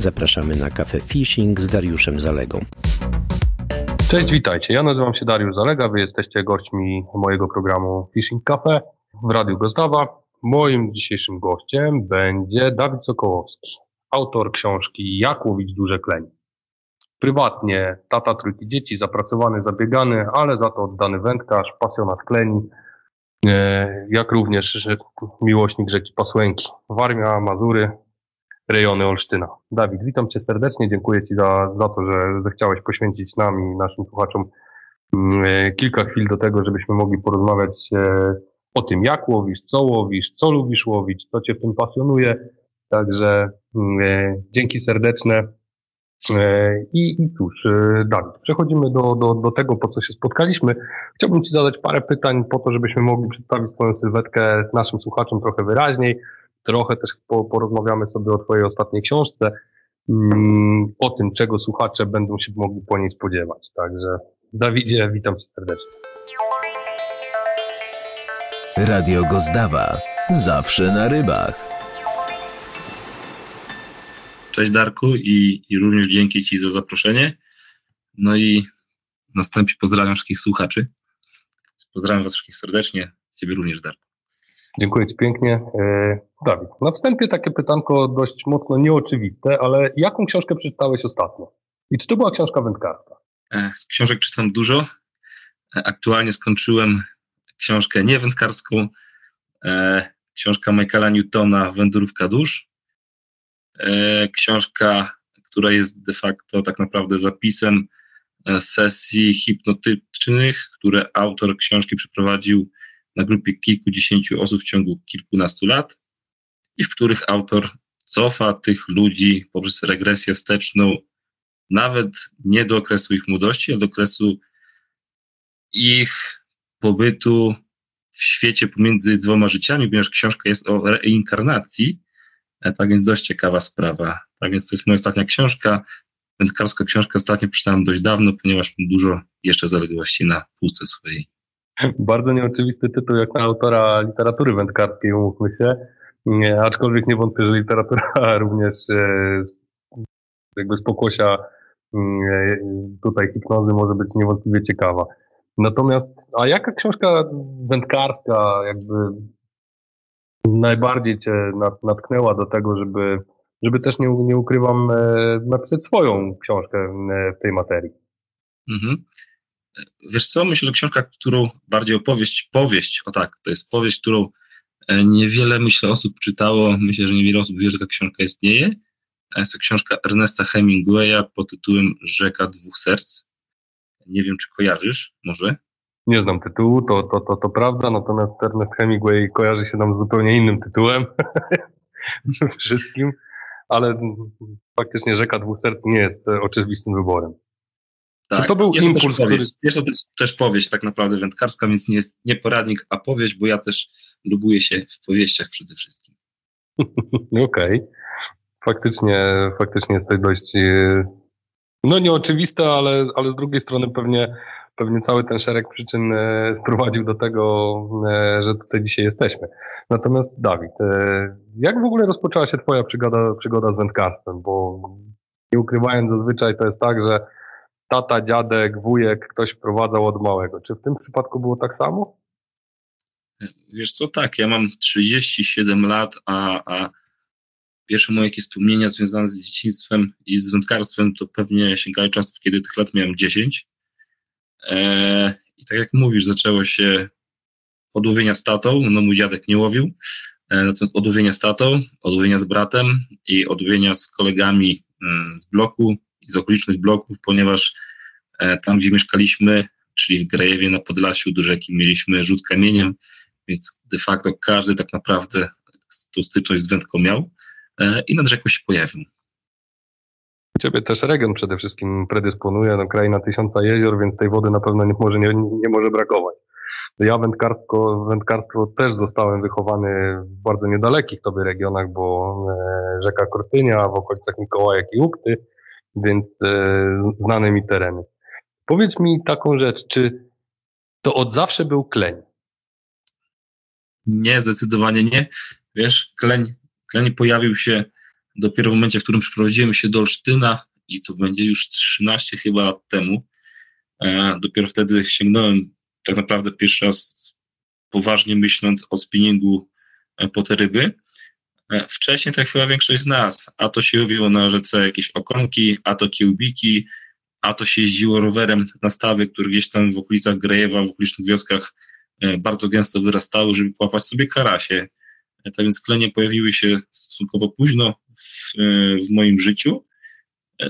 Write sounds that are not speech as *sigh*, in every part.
Zapraszamy na kafę Fishing z Dariuszem Zalegą. Cześć, witajcie. Ja nazywam się Dariusz Zalega, wy jesteście gośćmi mojego programu Fishing Cafe w Radiu Gozdawa. Moim dzisiejszym gościem będzie Dawid Sokołowski, autor książki Jak łowić duże kleń. Prywatnie tata trójki dzieci, zapracowany, zabiegany, ale za to oddany wędkarz, pasjonat kleni, e, jak również miłośnik rzeki Pasłęki. Warmia, Mazury, rejony Olsztyna. Dawid, witam Cię serdecznie, dziękuję Ci za, za to, że zechciałeś poświęcić nam i naszym słuchaczom mm, e, kilka chwil do tego, żebyśmy mogli porozmawiać e, o tym, jak łowisz, co łowisz, co lubisz łowić, co Cię w tym pasjonuje. Także mm, e, dzięki serdeczne. I, I cóż, Dawid, przechodzimy do, do, do tego, po co się spotkaliśmy. Chciałbym Ci zadać parę pytań po to, żebyśmy mogli przedstawić swoją sylwetkę naszym słuchaczom trochę wyraźniej. Trochę też porozmawiamy sobie o Twojej ostatniej książce, mm, o tym, czego słuchacze będą się mogli po niej spodziewać. Także Dawidzie, witam Cię serdecznie. Radio Gozdawa. Zawsze na rybach. Cześć Darku i, i również dzięki Ci za zaproszenie. No i następnie pozdrawiam wszystkich słuchaczy. Pozdrawiam Was wszystkich serdecznie. Ciebie również, Darku. Dziękuję Ci pięknie. E, Dawid, na wstępie takie pytanko dość mocno nieoczywiste, ale jaką książkę przeczytałeś ostatnio? I czy to była książka wędkarska? E, książek czytam dużo. E, aktualnie skończyłem książkę niewędkarską, książka Michaela Newtona Wędrówka dusz. Książka, która jest de facto tak naprawdę zapisem sesji hipnotycznych, które autor książki przeprowadził na grupie kilkudziesięciu osób w ciągu kilkunastu lat i w których autor cofa tych ludzi poprzez regresję wsteczną nawet nie do okresu ich młodości, ale do okresu ich pobytu w świecie pomiędzy dwoma życiami, ponieważ książka jest o reinkarnacji, e, tak więc dość ciekawa sprawa. Tak więc to jest moja ostatnia książka. Wędkarska książka ostatnio przeczytałem dość dawno, ponieważ mam dużo jeszcze zaległości na półce swojej. Bardzo nieoczywisty tytuł jak na autora literatury wędkarskiej, umówmy się. Aczkolwiek nie wątpię, że literatura *laughs* również e, jakby z pokłosia mm, e, tutaj hipnozy może być niewątpliwie ciekawa. Natomiast, a jaka książka wędkarska jakby najbardziej Cię natknęła do tego, żeby, żeby też nie, nie ukrywam, e, napisać swoją książkę w tej materii? Mhm. Wiesz co, myślę, że książka, którą bardziej opowieść, powieść, o tak, to jest powieść, którą e, niewiele, myślę, osób czytało, myślę, że niewiele osób wie, że ta książka istnieje. E, jest to książka Ernesta Hemingwaya pod tytułem Rzeka dwóch serc. Nie wiem, czy kojarzysz, może? Nie znam tytułu, to, to, to, to prawda, natomiast Ernest Hemingway kojarzy się nam z zupełnie innym tytułem. *laughs* Wszystkim, ale faktycznie Rzeka dwóch serc nie jest oczywistym wyborem. Tak. Czy to był jest impuls, to powieść, który... Jest to też, też powieść tak naprawdę wędkarska, więc nie jest nie poradnik, a powieść, bo ja też lubuję się w powieściach przede wszystkim. *laughs* Okej. Okay. Faktycznie, faktycznie jest to dość e, no nieoczywiste, ale, ale z drugiej strony pewnie, pewnie cały ten szereg przyczyn e, sprowadził do tego, e, że tutaj dzisiaj jesteśmy. Natomiast Dawid, jak w ogóle rozpoczęła się Twoja przygoda, przygoda z wędkarstwem? Bo nie ukrywając, zazwyczaj to jest tak, że tata, dziadek, wujek, ktoś wprowadzał od małego. Czy w tym przypadku było tak samo? Wiesz co, tak, ja mam 37 lat, a, a pierwsze moje jakieś wspomnienia związane z dzieciństwem i z wędkarstwem to pewnie sięgają czasów, kiedy tych lat miałem 10. Eee, I tak jak mówisz, zaczęło się od łowienia z tatą, no mój dziadek nie łowił, eee, natomiast od łowienia z tatą, od łowienia z bratem i od łowienia z kolegami mm, z bloku, z okolicznych bloków, ponieważ e, tam, gdzie mieszkaliśmy, czyli w Grajewie na Podlasiu do rzeki, mieliśmy rzut kamieniem, więc de facto każdy tak naprawdę tą styczność z wędką miał e, i nad rzeką się pojawił. Ciebie też region przede wszystkim predysponuje, no kraina tysiąca jezior, więc tej wody na pewno nie może, nie, nie może brakować. Ja wędkarstwo, wędkarstwo też zostałem wychowany w bardzo niedalekich tobie regionach, bo e, rzeka Kortynia w okolicach Mikołajek i Ukty, więc e, znane mi tereny. Powiedz mi taką rzecz, czy to od zawsze był kleń? Nie, zdecydowanie nie. Wiesz, kleń, kleń pojawił się dopiero w momencie, w którym przeprowadziłem się do Olsztyna i to będzie już 13 chyba lat temu, e, dopiero wtedy sięgnąłem tak naprawdę pierwszy raz poważnie myśląc o spinningu e, po te ryby. E, wcześniej to chyba większość z nas, a to się łowiło na rzece jakieś okonki, a to kiełbiki, a to się jeździło rowerem na stawy, które gdzieś tam w okolicach Grejewa, w okolicznych wioskach bardzo gęsto wyrastały, żeby połapać sobie karasie. Tak więc klenie pojawiły się stosunkowo późno w, w moim życiu.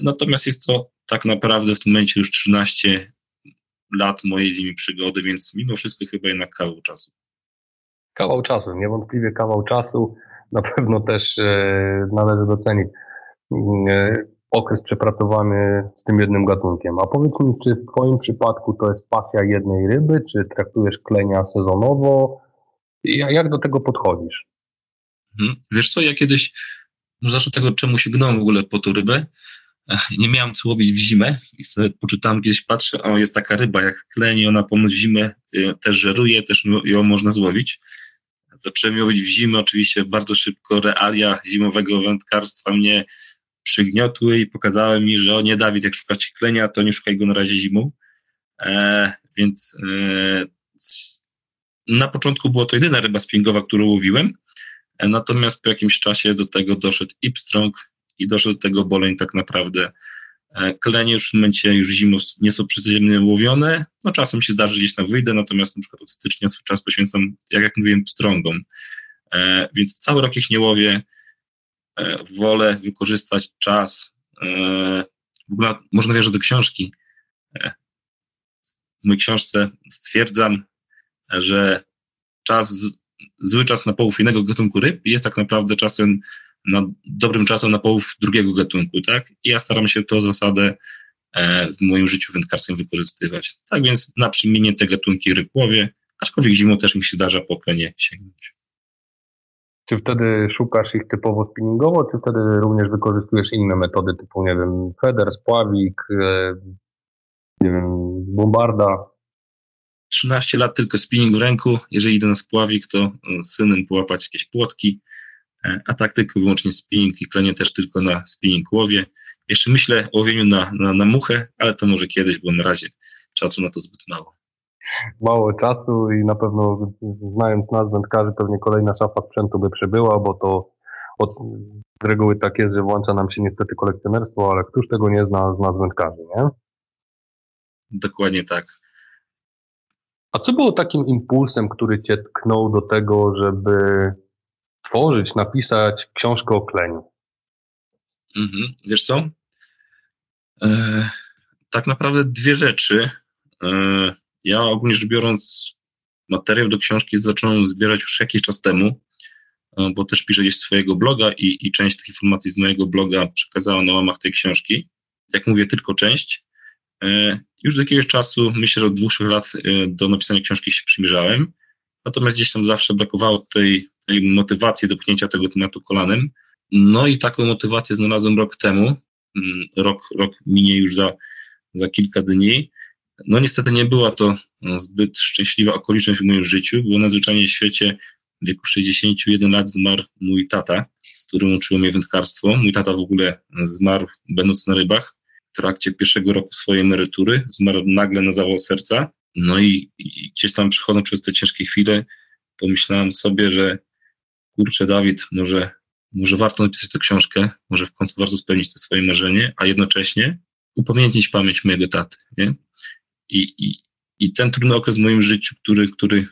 Natomiast jest to tak naprawdę w tym momencie już 13 lat mojej z nimi przygody, więc mimo wszystko chyba jednak kawał czasu. Kawał czasu, niewątpliwie kawał czasu. Na pewno też e, należy docenić e, okres przepracowany z tym jednym gatunkiem. A powiedz mi, czy w Twoim przypadku to jest pasja jednej ryby, czy traktujesz klenia sezonowo? Jak do tego podchodzisz? Hmm. Wiesz co, ja kiedyś, zacznę tego, czemu sięgnąłem w ogóle po tą rybę. Nie miałem co łowić w zimę i sobie poczytałem, kiedyś patrzę, o jest taka ryba jak kleni, ona ponoć w zimę y, też żeruje, też ją można złowić. Zacząłem łowić w zimę, oczywiście bardzo szybko realia zimowego wędkarstwa mnie przygniotły i pokazały mi, że o nie Dawid, jak szukać klenia, to nie szukaj go na razie zimą. E, więc e, na początku była to jedyna ryba spingowa, którą łowiłem, e, natomiast po jakimś czasie do tego doszedł Ipstrong i doszedł do tego boleń tak naprawdę. E, klenie już w momencie już zimą nie są przyziemnie łowione, no czasem się zdarzy gdzieś tam wyjdę, natomiast na przykład od stycznia swój czas poświęcam, jak, jak mówiłem, pstrągom. E, więc cały rok ich nie łowię, wolę wykorzystać czas, w ogóle można wierzyć do książki. W mojej książce stwierdzam, że czas, zły czas na połów innego gatunku ryb jest tak naprawdę czasem na, dobrym czasem na połów drugiego gatunku, tak? I ja staram się tę zasadę e, w moim życiu wędkarskim wykorzystywać. Tak więc na przemienie te gatunki ryb łowię, aczkolwiek zimą też mi się zdarza po oklenie sięgnąć. Czy wtedy szukasz ich typowo spinningowo, czy wtedy również wykorzystujesz inne metody typu, nie wiem, feder, spławik, e, nie wiem, bombarda? 13 lat tylko spinning w ręku. Jeżeli idę na spławik, to z synem połapać jakieś płotki, e, a tak tylko wyłącznie spinning i klenie też tylko na spinning łowie. Jeszcze myślę o łowieniu na, na, na muchę, ale to może kiedyś, bo na razie czasu na to zbyt mało. Mało czasu i na pewno znając nas wędkarzy pewnie kolejna szafa sprzętu by przybyła, bo to od, z reguły tak jest, że włącza nam się niestety kolekcjonerstwo, ale któż tego nie zna z nas wędkarzy, nie? Dokładnie tak. A co było takim impulsem, który cię tknął do tego, żeby tworzyć, napisać książkę o kleniu? Mhm. Wiesz co? E, tak naprawdę dwie rzeczy. E, ja ogólnie rzecz biorąc materiał do książki zacząłem zbierać już jakiś czas temu, e, bo też piszę gdzieś swojego bloga i, i część tych informacji z mojego bloga przekazałem na łamach tej książki. Jak mówię, tylko część. E, już do jakiegoś czasu, myślę, że od dwóch, lat e, do napisania książki się przymierzałem, natomiast gdzieś tam zawsze brakowało tej, tej motywacji do pchnięcia tego tematu kolanem. No i taką motywację znalazłem rok temu. Mm, rok, rok minie już za, za kilka dni. No niestety nie była to no, zbyt szczęśliwa okoliczność w moim życiu, bo nadzwyczajnie w świecie w wieku 61 lat zmarł mój tata, z którym uczyło mnie wędkarstwo. Mój tata w ogóle zmarł będąc na rybach w trakcie pierwszego roku swojej emerytury. Zmarł nagle na zawał serca. No i, i gdzieś tam przechodząc przez te ciężkie chwile, pomyślałem sobie, że kurczę, Dawid, może, może warto napisać tę książkę, może w końcu warto spełnić to swoje marzenie, a jednocześnie upamiętnić pamięć mojego taty. Nie? I, i, I ten trudny okres w moim życiu, który, który,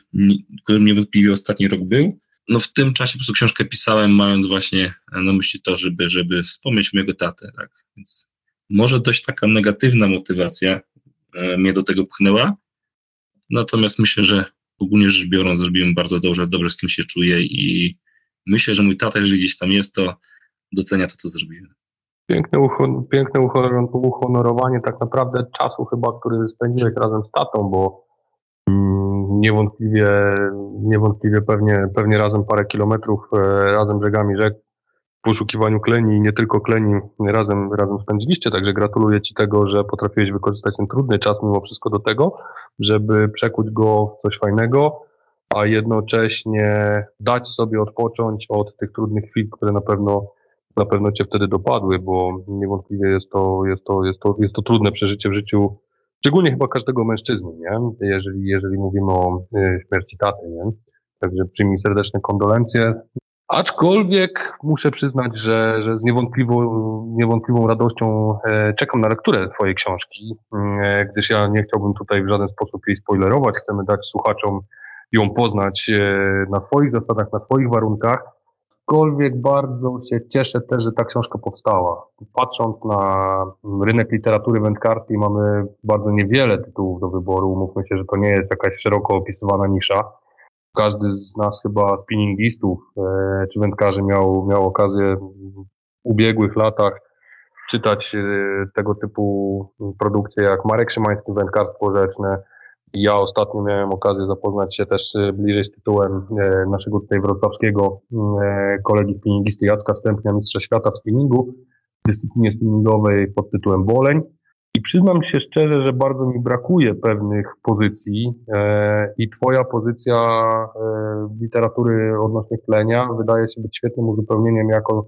który mnie wątpliwie ostatni rok był, no w tym czasie po prostu książkę pisałem, mając właśnie na myśli to, żeby, żeby wspomnieć mojego tatę. Tak? Więc może dość taka negatywna motywacja e, mnie do tego pchnęła, natomiast myślę, że ogólnie rzecz biorąc zrobiłem bardzo dobrze, dobrze z tym się czuję i myślę, że mój tata, jeżeli gdzieś tam jest, to docenia to, co zrobiłem. Piękne, uhon piękne uhonorowanie tak naprawdę czasu chyba, który spędziłeś razem z tatą, bo mm, niewątpliwie, niewątpliwie pewnie, pewnie razem parę kilometrów, e, razem brzegami rzek w poszukiwaniu kleni i nie tylko kleni razem, razem spędziliście, także gratuluję Ci tego, że potrafiłeś wykorzystać ten trudny czas mimo wszystko do tego, żeby przekuć go w coś fajnego, a jednocześnie dać sobie odpocząć od tych trudnych chwil, które na pewno na pewno cię wtedy dopadły, bo niewątpliwie jest to, jest to, jest to, jest to trudne przeżycie w życiu, szczególnie chyba każdego mężczyzny, nie? Jeżeli, jeżeli mówimy o y, śmierci taty, nie? Także przyjmij serdeczne kondolencje. Aczkolwiek muszę przyznać, że, że z niewątpliwą, niewątpliwą radością e, czekam na lekturę Twojej książki, e, gdyż ja nie chciałbym tutaj w żaden sposób jej spoilerować. Chcemy dać słuchaczom ją poznać e, na swoich zasadach, na swoich warunkach. Aczkolwiek bardzo się cieszę też, że ta książka powstała. Patrząc na rynek literatury wędkarskiej, mamy bardzo niewiele tytułów do wyboru. Mówmy się, że to nie jest jakaś szeroko opisywana nisza każdy z nas chyba spinningistów e, czy wędkarzy miał, miał okazję w ubiegłych latach czytać e, tego typu produkcje jak Marek Szymański, Wędkarstwo Rzeczne. Ja ostatnio miałem okazję zapoznać się też e, bliżej z tytułem naszego tutaj wrocławskiego kolegi spinningisty Jacka Stępnia, mistrza świata w spinningu, w dyscyplinie spinningowej pod tytułem Boleń. I przyznam się szczerze, że bardzo mi brakuje pewnych pozycji i twoja pozycja literatury odnośnie tlenia wydaje się być świetnym uzupełnieniem jako,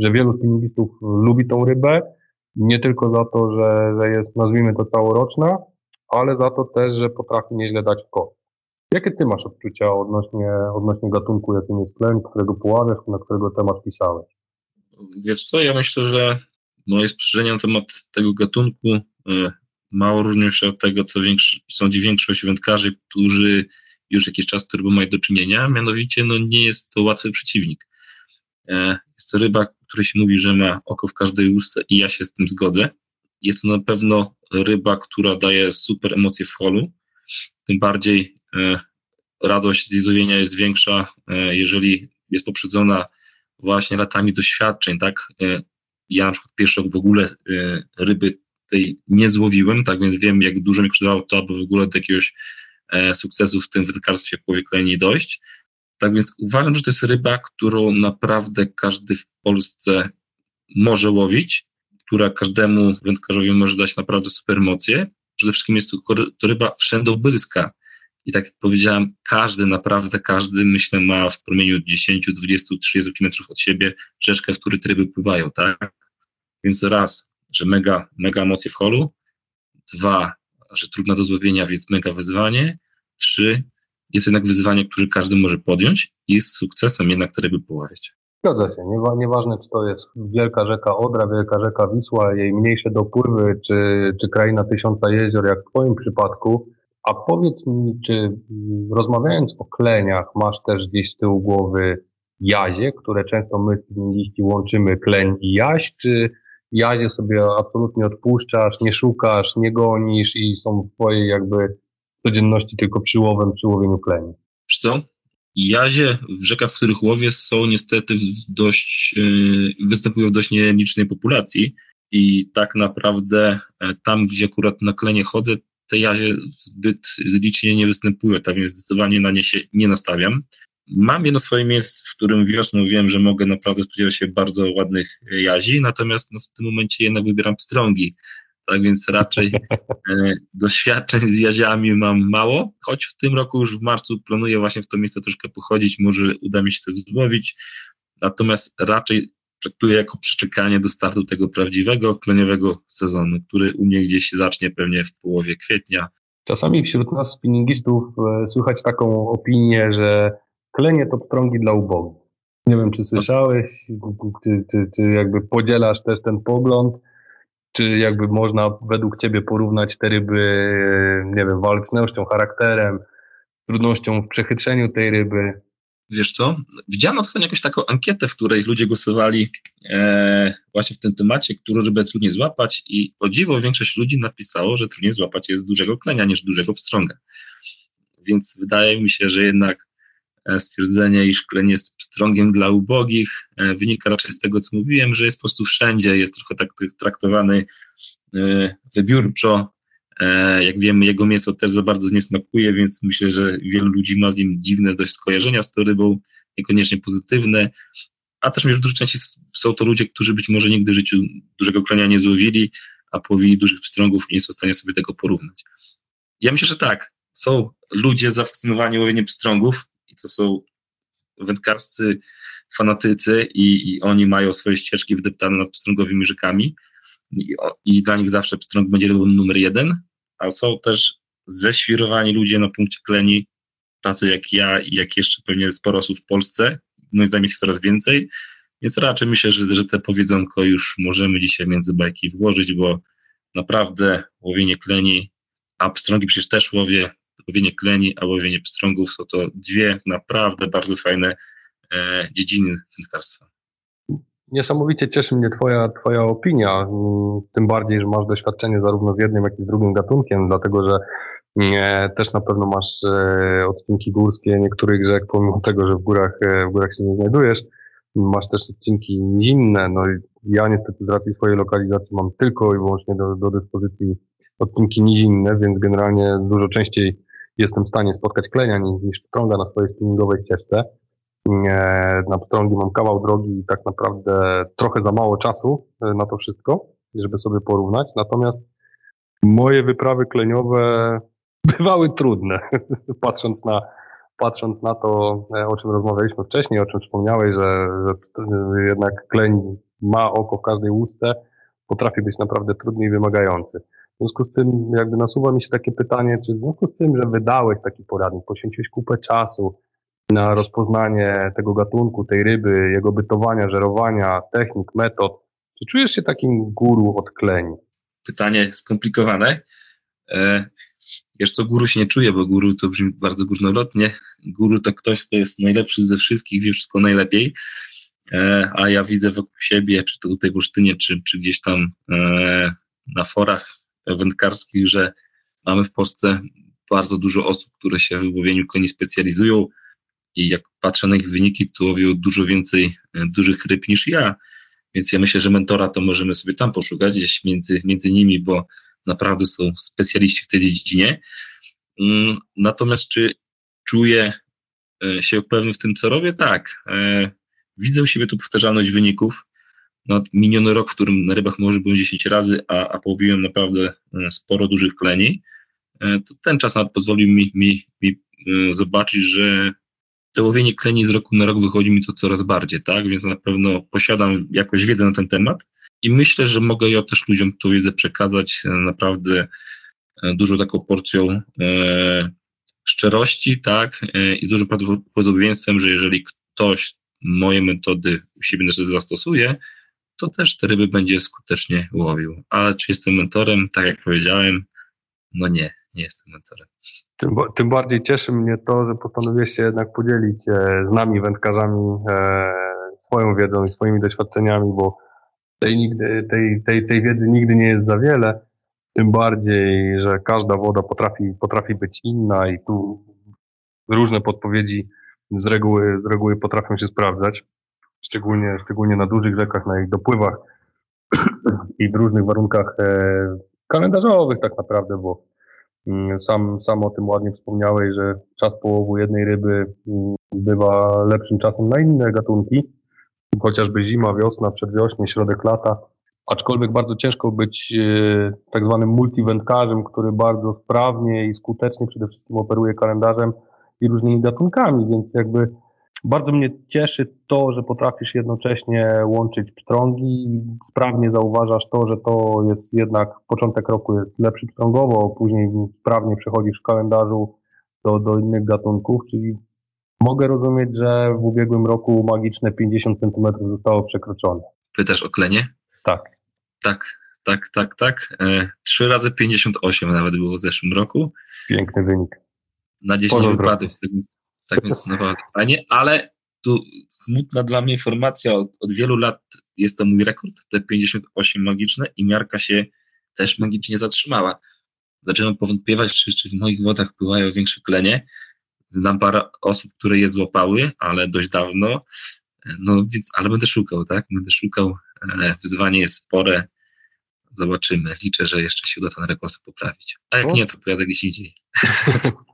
że wielu spinningistów lubi tą rybę, nie tylko za to, że, że jest, nazwijmy to całoroczna, ale za to też, że potrafi nieźle dać w kość. Jakie ty masz odczucia odnośnie, odnośnie gatunku, jakim jest tleń, którego połamiasz, na którego temat pisałeś? Wiesz co, ja myślę, że moje spostrzeżenia na temat tego gatunku e, mało różnią się od tego, co większy, sądzi większość wędkarzy, którzy już jakiś czas z rybą mają do czynienia, mianowicie no, nie jest to łatwy przeciwnik. E, jest to ryba, której się mówi, że ma oko w każdej łusce i ja się z tym zgodzę. Jest to na pewno ryba, która daje super emocje w holu, tym bardziej e, radość z jest większa, jeżeli jest poprzedzona właśnie latami doświadczeń, tak? ja na przykład pierwszy w ogóle ryby tej nie złowiłem, tak więc wiem, jak dużo mi kosztowało to, aby w ogóle do jakiegoś e, sukcesu w tym wędkarstwie powiekle dojść. Tak więc uważam, że to jest ryba, którą naprawdę każdy w Polsce może łowić, która każdemu wędkarzowi może dać naprawdę super emocje. Przede wszystkim jest to, ryba wszędobylska. I tak jak powiedziałem, każdy, naprawdę każdy, myślę, ma w promieniu 10, 20, 30 km od siebie rzeczkę, w której ryby pływają, tak? Więc raz, że mega, mega emocje w holu. Dwa, że trudna do złowienia, więc mega wyzwanie. Trzy, jest jednak wyzwanie, które każdy może podjąć i z sukcesem jednak te ryby poławiać. Zgadza się. nieważne, czy to jest wielka rzeka Odra, wielka rzeka Wisła, jej mniejsze dopływy, czy, czy kraina tysiąca jezior, jak w Twoim przypadku. A powiedz mi, czy rozmawiając o kleniach, masz też gdzieś z tyłu głowy jazie, które często my liści łączymy kleń i jaź, czy jazie sobie absolutnie odpuszczasz, nie szukasz, nie gonisz i są w twojej jakby codzienności tylko przyłowem, przyłowieniu kleni. Wiesz co? Jazie w rzekach, w których łowię są niestety dość, yy, występują w dość nielicznej populacji i tak naprawdę e, tam, gdzie akurat na klenie chodzę, te jazie zbyt licznie nie występują, tak więc zdecydowanie na nie się nie nastawiam. Mam jedno swoje miejsce, w którym wiosną wiem, że mogę naprawdę spodziewać się bardzo ładnych jazi, natomiast no, w tym momencie jednak wybieram pstrągi. Tak więc raczej *laughs* e, doświadczeń z jaziami mam mało, choć w tym roku już w marcu planuję właśnie w to miejsce troszkę pochodzić, może uda mi się to złowić. Natomiast raczej traktuję jako przeczekanie do startu tego prawdziwego kleniowego sezonu, który u mnie gdzieś się zacznie pewnie w połowie kwietnia. Czasami wśród nas spinningistów e, słychać taką opinię, że klenie to pstrągi dla ubogich. Nie wiem, czy słyszałeś, czy, czy, czy jakby podzielasz też ten pogląd, czy jakby można według Ciebie porównać te ryby, nie wiem, walcznością, charakterem, trudnością w przechytrzeniu tej ryby. Wiesz co? Widziałem ostatnio jakąś taką ankietę, w której ludzie głosowali e, właśnie w tym temacie, którą rybę trudniej złapać i o dziwo większość ludzi napisało, że trudniej złapać jest dużego klenia niż dużego pstrąga. Więc wydaje mi się, że jednak E, stwierdzenie, iż kleń jest pstrągiem dla ubogich, e, wynika raczej z tego, co mówiłem, że jest po prostu wszędzie, jest trochę tak traktowany e, wybiórczo. Jak wiemy, jego mięso też za bardzo nie smakuje, więc myślę, że wielu ludzi ma z nim dziwne dość skojarzenia z tą rybą, niekoniecznie pozytywne. A też w dużej części są to ludzie, którzy być może nigdy w życiu dużego klenia nie złowili, a połowili dużych pstrągów i nie są w stanie sobie tego porównać. Ja myślę, że tak. Są ludzie zafascynowani łowieniem pstrągów, to są wędkarscy fanatycy i, i oni mają swoje ścieżki wydeptane nad pstrągowymi rzekami. I, i dla nich zawsze pstrąg będzie numer jeden, a są też ześwirowani ludzie na punkcie kleni, tacy jak ja i jak jeszcze pewnie sporo osób w Polsce, moim zdaniem jest coraz więcej, więc raczej myślę, że, że te powiedzonko już możemy dzisiaj między bajki włożyć, bo naprawdę łowienie kleni, a pstrągi przecież też łowię, łowienie kleni, a łowienie pstrągów są to dwie naprawdę bardzo fajne e, dziedziny wędkarstwa. Niesamowicie cieszy mnie twoja, twoja opinia, mm, tym bardziej, że masz doświadczenie zarówno z jednym, jak i z drugim gatunkiem, dlatego że nie, też na pewno masz e, odcinki górskie niektórych rzek, pomimo tego, że w górach, e, w górach się nie znajdujesz. Masz też odcinki inne. No ja niestety z racji swojej lokalizacji mam tylko i wyłącznie do, do dyspozycji odcinki nizinne, więc generalnie dużo częściej jestem w stanie spotkać klenia niż, pstrąga na swojej spinningowej ścieżce. Na pstrągi mam kawał drogi i tak naprawdę trochę za mało czasu e, na to wszystko, żeby sobie porównać. Natomiast moje wyprawy kleniowe *laughs* bywały trudne, *laughs* patrząc na, patrząc na to, e, o czym rozmawialiśmy wcześniej, o czym wspomniałeś, że, że jednak kleń ma oko w każdej łusce, potrafi być naprawdę trudny i wymagający. W związku z tym jakby nasuwa mi się takie pytanie, czy w związku z tym, że wydałeś taki poradnik, poświęciłeś kupę czasu na rozpoznanie tego gatunku, tej ryby, jego bytowania, żerowania, technik, metod, czy czujesz się takim guru od kleni? Pytanie skomplikowane. E, Wiesz co, guru się nie czuje, bo guru to brzmi bardzo górnolotnie. Guru to ktoś, kto jest najlepszy ze wszystkich, wie wszystko najlepiej. E, a ja widzę wokół siebie, czy to tutaj w Olsztynie, czy, czy gdzieś tam e, na forach wędkarskich, że mamy w Polsce bardzo dużo osób, które się w łowieniu koni specjalizują i jak patrzę na ich wyniki, to łowią dużo więcej e, dużych ryb niż ja. Więc ja myślę, że mentora to możemy sobie tam poszukać, gdzieś między, między nimi, bo naprawdę są specjaliści w tej dziedzinie. Mm, natomiast czy czuję e, się pewny w tym, co robię? Tak. E, widzę u siebie tu powtarzalność wyników. No, miniony rok, w którym na rybach może byłem 10 razy, a, a połowiłem naprawdę e, sporo dużych kleni, to ten czas pozwolił mi, mi, mi zobaczyć, że to łowienie kleni z roku na rok wychodzi mi to coraz bardziej, tak? Więc na pewno posiadam jakąś wiedzę na ten temat i myślę, że mogę ja też ludziom tą wiedzę przekazać e, naprawdę e, dużą taką porcją e, szczerości, tak, i z dużym prawdopodobieństwem, że jeżeli ktoś moje metody u siebie zastosuje, to też te ryby będzie skutecznie łowił. Ale czy jestem mentorem? Tak jak powiedziałem, no nie, nie jestem mentorem. Tym, tym bardziej cieszy mnie to, że postanowiłeś się jednak podzielić z nami, wędkarzami, swoją wiedzą i swoimi doświadczeniami, bo tej, nigdy, tej, tej, tej wiedzy nigdy nie jest za wiele, tym bardziej, że każda woda potrafi, potrafi być inna i tu różne podpowiedzi z reguły, z reguły potrafią się sprawdzać, szczególnie, szczególnie na dużych rzekach, na ich dopływach *clears throat* i w różnych warunkach e, kalendarzowych tak naprawdę, bo mm, sam, sam o tym ładnie wspomniałeś, że czas połowu jednej ryby mm, bywa lepszym czasem na inne gatunki, chociażby zima, wiosna, przedwiośnie, środek lata. Aczkolwiek bardzo ciężko być e, tak zwanym multiwędkarzem, który bardzo sprawnie i skutecznie przede wszystkim operuje kalendarzem i różnymi gatunkami, więc jakby bardzo mnie cieszy to, że potrafisz jednocześnie łączyć pstrągi i sprawnie zauważasz to, że to jest jednak początek roku jest lepszy pstrągowo, później sprawnie przechodzisz w kalendarzu do, do innych gatunków, czyli Mogę rozumieć, że w ubiegłym roku magiczne 50 cm zostało przekroczone. Pytasz o klenie? Tak. Tak, tak, tak, tak. E, 3 razy 58 nawet było w zeszłym roku. Piękny wynik. Na 10 wypadów, tak więc, tak więc naprawdę fajnie, ale tu smutna dla mnie informacja, od, od wielu lat jest to mój rekord, te 58 magiczne i miarka się też magicznie zatrzymała. Zaczynam powątpiewać, czy, czy w moich wodach pływają większe klenie, Znam parę osób, które je złapały, ale dość dawno. No więc, ale będę szukał, tak? Będę szukał. E, wyzwanie jest spore. Zobaczymy. Liczę, że jeszcze się uda ten rekord poprawić. A jak nie, to pojadę gdzieś indziej. *laughs*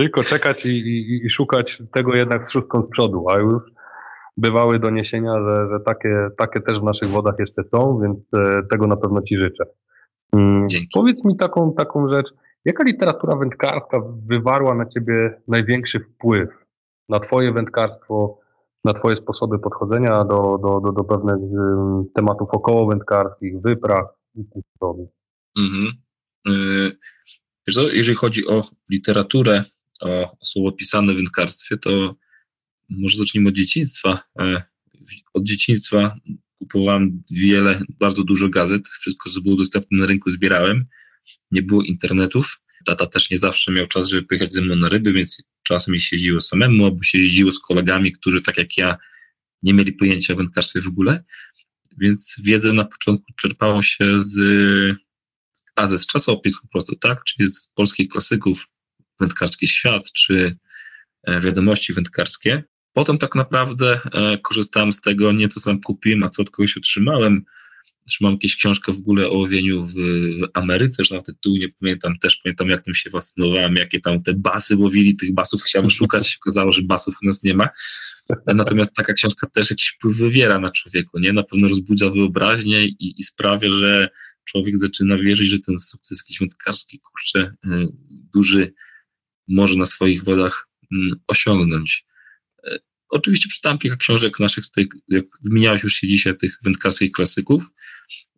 Tylko czekać i, i, i, szukać tego jednak z szóstką z przodu, a już bywały doniesienia, że, że takie, takie też w naszych wodach jeszcze są, więc e, tego na pewno Ci życzę. Mm, Dzięki. Powiedz mi taką, taką rzecz. Jaka literatura wędkarska wywarła na ciebie największy wpływ? na Twoje wędkarstwo, na Twoje sposoby podchodzenia do, do, do, do pewnych tematów około wędkarskich, wypraw i podobnie. Mhm. Yy, jeżeli chodzi o literaturę, o słowo pisane w wędkarstwie, to może zacznijmy od dzieciństwa. Yy, od dzieciństwa kupowałem wiele, bardzo dużo gazet, wszystko, co było dostępne na rynku zbierałem. Nie było internetów. Tata też nie zawsze miał czas, żeby pojechać ze mną na ryby, więc czasem się jeździło samemu, albo się jeździło z kolegami, którzy tak jak ja nie mieli pojęcia o wędkarstwie w ogóle. Więc wiedzę na początku czerpało się z, a z czasopism po prostu, tak? Czyli z polskich klasyków, wędkarski świat, czy e, wiadomości wędkarskie. Potem tak naprawdę e, korzystałem z tego nie co sam kupiłem, a co od kogoś otrzymałem. Trzymam jakieś książkę w ogóle o łowieniu w, w Ameryce, że na tytułu nie pamiętam, też pamiętam jak tym się fascynowałem, jakie tam te basy łowili, tych basów chciałem szukać, się okazało, że basów u nas nie ma. Natomiast taka książka też jakiś wpływ wywiera na człowieku, nie? Na pewno rozbudza wyobraźnię i, i sprawia, że człowiek zaczyna wierzyć, że ten sukces jakiś wędkarski, kurczę, y, duży może na swoich wodach mm, osiągnąć. Y, oczywiście czytałem kilka książek naszych tutaj, jak wymieniałeś już się dzisiaj, tych wędkarskich klasyków,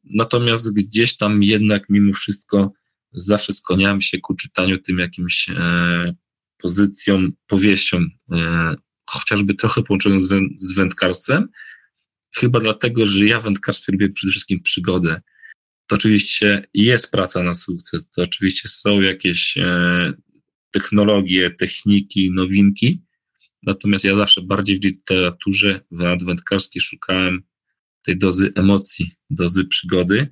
natomiast gdzieś tam jednak mimo wszystko zawsze skłaniałem się ku czytaniu tym jakimś e, pozycją, powieścią, e, chociażby trochę połączoną z, wę, z wędkarstwem, chyba dlatego, że ja w wędkarstwie lubię przede wszystkim przygodę. To oczywiście jest praca na sukces, to oczywiście są jakieś e, technologie, techniki, nowinki, natomiast ja zawsze bardziej w literaturze wędkarskiej szukałem tej dozy emocji, dozy przygody.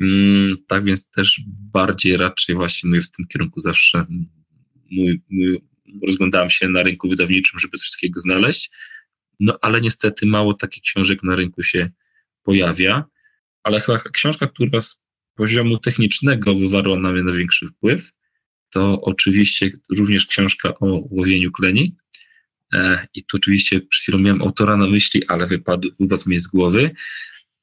Mm, tak więc też bardziej raczej właśnie w tym kierunku zawsze mój, mój, rozglądałem się na rynku wydawniczym, żeby coś takiego znaleźć. No ale niestety mało takich książek na rynku się pojawia. Ale chyba książka, która z poziomu technicznego wywarła na mnie największy wpływ, to oczywiście również książka o łowieniu kleni. E, I tu oczywiście przed chwilą miałem autora na myśli, ale wypadł, wypadł mi z głowy.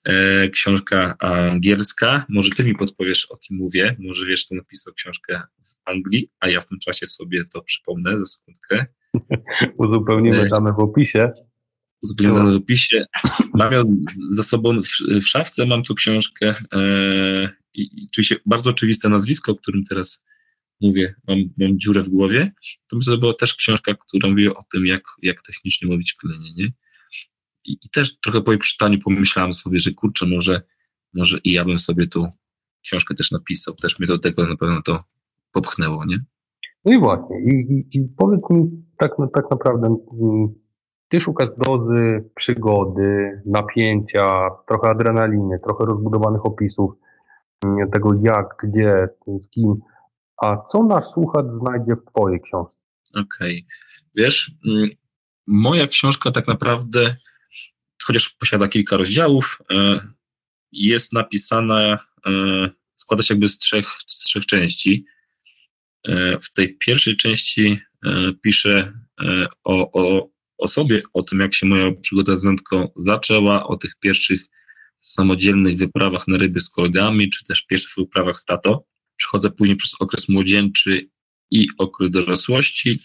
E, książka angielska. Może ty mi podpowiesz, o kim mówię. Może wiesz, kto napisał książkę w Anglii, a ja w tym czasie sobie to przypomnę za sekundkę. *laughs* Uzupełnimy e, dane w opisie. Uzupełnimy dane w opisie. Mam ją za sobą w, w szafce, mam tu książkę i, i oczywiście bardzo oczywiste nazwisko, o którym teraz mówię, mam, mam dziurę w głowie, to że była też książka, która mówi o tym, jak, jak technicznie mówić klenie, nie? I, I, też trochę po jej przeczytaniu pomyślałem sobie, że kurczę, może, może i ja bym sobie tu książkę też napisał, też mnie do tego na pewno to popchnęło, nie? No i właśnie, i, i, i powiedz mi tak, tak naprawdę, mm, ty szukasz dozy, przygody, napięcia, trochę adrenaliny, trochę rozbudowanych opisów, mm, tego jak, gdzie, z kim, a co nasz słuchacz znajdzie w Twojej książce? Okej. Okay. Wiesz, mm, moja książka tak naprawdę, chociaż posiada kilka rozdziałów, e, jest napisana, e, składa się jakby z trzech, z trzech części. E, w tej pierwszej części piszę o, o, o sobie, o tym, jak się moja przygoda z wędką zaczęła, o tych pierwszych samodzielnych wyprawach na ryby z kolegami, czy też pierwszych wyprawach z tato. Przechodzę później przez okres młodzieńczy i okres dorosłości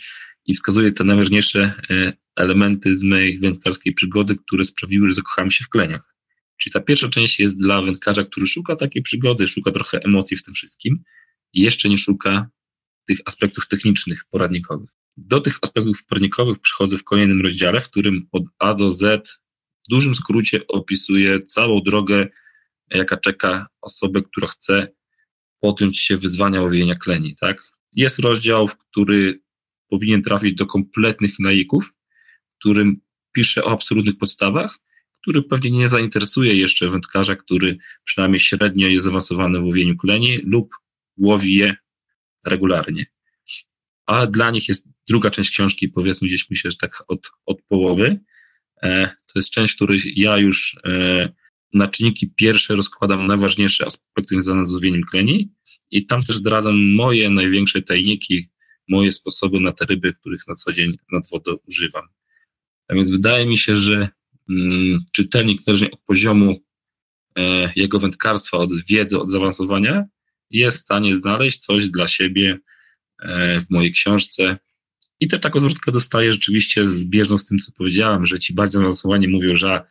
i wskazuję te najważniejsze e, elementy z mojej wędkarskiej przygody, które sprawiły, że zakochałem się w kleniach. Czyli ta pierwsza część jest dla wędkarza, który szuka takiej przygody, szuka trochę emocji w tym wszystkim i jeszcze nie szuka tych aspektów technicznych, poradnikowych. Do tych aspektów poradnikowych przychodzę w kolejnym rozdziale, w którym od A do Z w dużym skrócie opisuję całą drogę, jaka czeka osobę, która chce podjąć się wyzwania łowienia kleni, tak? Jest rozdział, który powinien trafić do kompletnych laików, którym pisze o absolutnych podstawach, który pewnie nie zainteresuje jeszcze wędkarza, który przynajmniej średnio jest zaawansowany w łowieniu kleni lub łowi je regularnie. A dla nich jest druga część książki, powiedzmy gdzieś myślę, że tak od, od połowy. E, to jest część, w której ja już e, na czynniki pierwsze rozkładam najważniejsze aspekty związane z łowieniem kleni i tam też zdradzam moje największe tajniki, moje sposoby na te ryby, których na co dzień nad wodą używam. A więc wydaje mi się, że mm, czytelnik, zależnie od poziomu e, jego wędkarstwa, od wiedzy, od zaawansowania, jest w stanie znaleźć coś dla siebie e, w mojej książce I też taką zwrotkę dostaję rzeczywiście zbieżną z tym, co powiedziałem, że ci bardzo zaawansowani mówią, że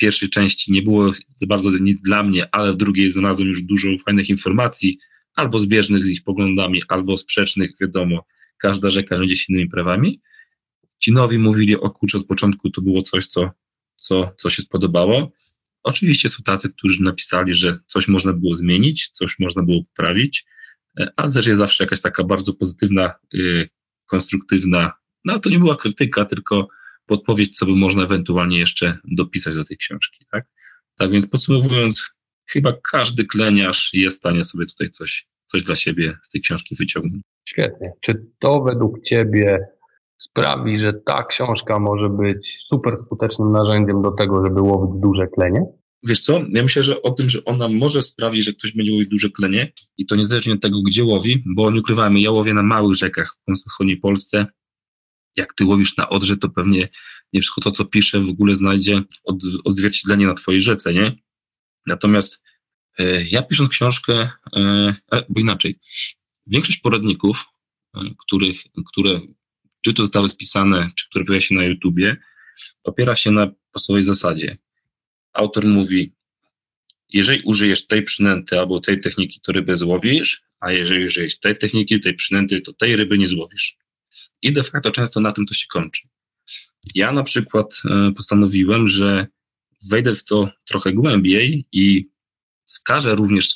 pierwszej części nie było za bardzo nic dla mnie, ale w drugiej znalazłem już dużo fajnych informacji, albo zbieżnych z ich poglądami, albo sprzecznych, wiadomo, każda rzeka rządzi się innymi prawami. Ci nowi mówili, o kurczę, od początku to było coś, co, co, co się spodobało. Oczywiście są tacy, którzy napisali, że coś można było zmienić, coś można było poprawić, e, ale też jest zawsze jakaś taka bardzo pozytywna, yy, konstruktywna, no to nie była krytyka, tylko podpowiedź, co by można ewentualnie jeszcze dopisać do tej książki, tak? Tak więc podsumowując, chyba każdy kleniarz jest w stanie sobie tutaj coś, coś dla siebie z tej książki wyciągnąć. Świetnie. Czy to według Ciebie sprawi, że ta książka może być super skutecznym narzędziem do tego, żeby łowić duże klenie? Wiesz co, ja myślę, że o tym, że ona może sprawić, że ktoś będzie łowił duże klenie i to niezależnie od tego, gdzie łowi, bo nie ukrywajmy, ja łowię na małych rzekach w wschodniej Polsce. Jak ty łowisz na Odrze, to pewnie nie wszystko to, co piszę, w ogóle znajdzie od, odzwierciedlenie na twojej rzece, nie? Natomiast e, ja pisząc książkę, e, bo inaczej, większość poradników, których, które czy to zostały spisane, czy które pojawia się na YouTubie, opiera się na podstawowej zasadzie. Autor mówi, jeżeli użyjesz tej przynęty albo tej techniki, to rybę złowisz, a jeżeli użyjesz tej techniki, tej przynęty, to tej ryby nie złowisz. I de facto często na tym to się kończy. Ja na przykład postanowiłem, że wejdę w to trochę głębiej i wskażę również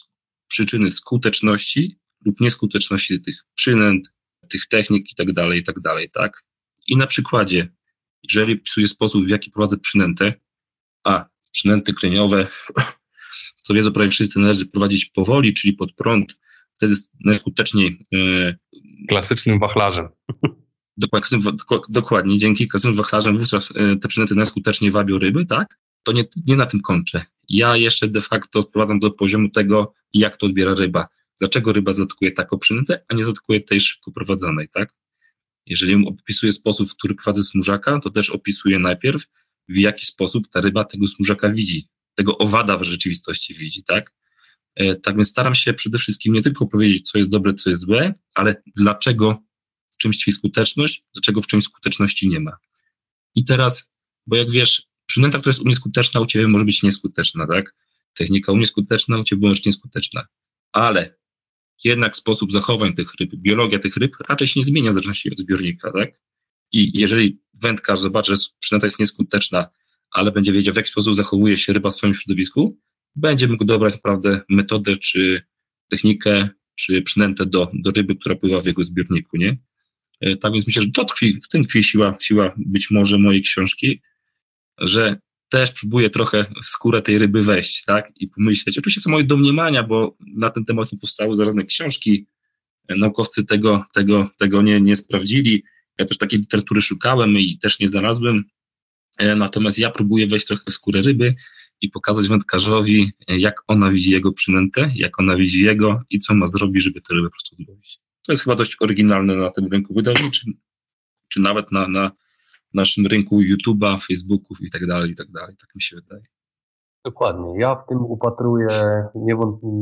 przyczyny skuteczności lub nieskuteczności tych przynęt, tych technik i tak dalej, i tak dalej, tak? I na przykładzie, jeżeli pisuję sposób, w jaki prowadzę przynętę, a przynęty kleniowe, *clears throat* co wiedzą prawie wszyscy, należy prowadzić powoli, czyli pod prąd, wtedy najskuteczniej. Yy, klasycznym wachlarzem. Dokładnie, dzięki klasycznym wachlarzem wówczas yy, te przynęty najskuteczniej wabią ryby, tak? To nie, nie na tym kończę. Ja jeszcze de facto sprowadzam do poziomu tego, jak to odbiera ryba dlaczego ryba zaatakuje taką przynętę, a nie zaatakuje tej szybko prowadzonej, tak? Jeżeli opisuję sposób, w który prowadzę smużaka, to też opisuję najpierw, w jaki sposób ta ryba tego smużaka widzi, tego owada w rzeczywistości widzi, tak? E, tak więc staram się przede wszystkim nie tylko powiedzieć, co jest dobre, co jest złe, ale dlaczego czymś tkwi skuteczność, dlaczego w czymś skuteczności nie ma. I teraz, bo jak wiesz, przynęta, która jest u mnie skuteczna, u ciebie może być nieskuteczna, tak? Technika u mnie skuteczna, u ciebie może być nieskuteczna. Ale jednak sposób zachowań tych ryb, biologia tych ryb raczej się nie zmienia w zależności od zbiornika, tak? I jeżeli wędkarz zobaczy, że przynęta jest nieskuteczna, ale będzie wiedział, w jaki sposób zachowuje się ryba w swoim środowisku, będzie mógł dobrać naprawdę metodę, czy technikę, czy przynętę do, do ryby, która pływa w jego zbiorniku, nie? E, tak więc myślę, że to tkwi, w tym tkwi siła, siła być może mojej książki, że też próbuję trochę w skórę tej ryby wejść, tak? I pomyśleć. Oczywiście są moje domniemania, bo na ten temat nie powstały zarazem książki. Naukowcy tego, tego, tego nie, nie sprawdzili. Ja też takiej literatury szukałem i też nie znalazłem. E, natomiast ja próbuję wejść trochę w skórę ryby i pokazać wędkarzowi, e, jak ona widzi jego przynętę, jak ona widzi jego i co ma zrobić, żeby tę rybę po prostu złowić. To jest chyba dość oryginalne na tym rynku wydawniczym, czy nawet na, na, naszym rynku YouTube'a, Facebooków i tak dalej, i tak dalej. Tak mi się wydaje. Dokładnie. Ja w tym upatruję niewątpliwie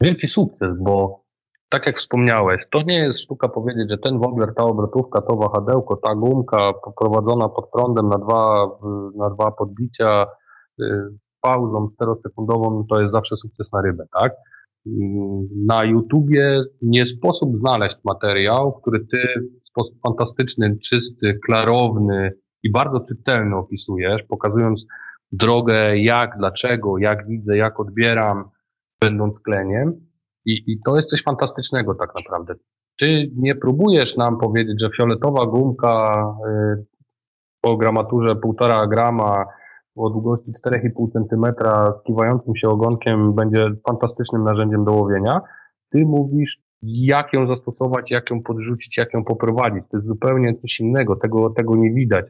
wielki sukces, bo tak jak wspomniałeś, to nie jest sztuka powiedzieć, że ten wobler, ta obrotówka, to wahadełko, ta gumka poprowadzona pod prądem na dwa, na dwa podbicia z y, pauzą czterosekundową, to jest zawsze sukces na rybę, tak? Na YouTubie nie sposób znaleźć materiał, który ty sposób fantastyczny, czysty, klarowny i bardzo czytelny opisujesz, pokazując drogę, jak, dlaczego, jak widzę, jak odbieram, będąc kleniem. I, I to jest coś fantastycznego tak naprawdę. Ty nie próbujesz nam powiedzieć, że fioletowa gumka y, po gramaturze 1,5 grama o długości 4,5 cm z kiwającym się ogonkiem będzie fantastycznym narzędziem do łowienia. Ty mówisz, jak ją zastosować, jak ją podrzucić, jak ją poprowadzić. To jest zupełnie coś innego, tego, tego nie widać.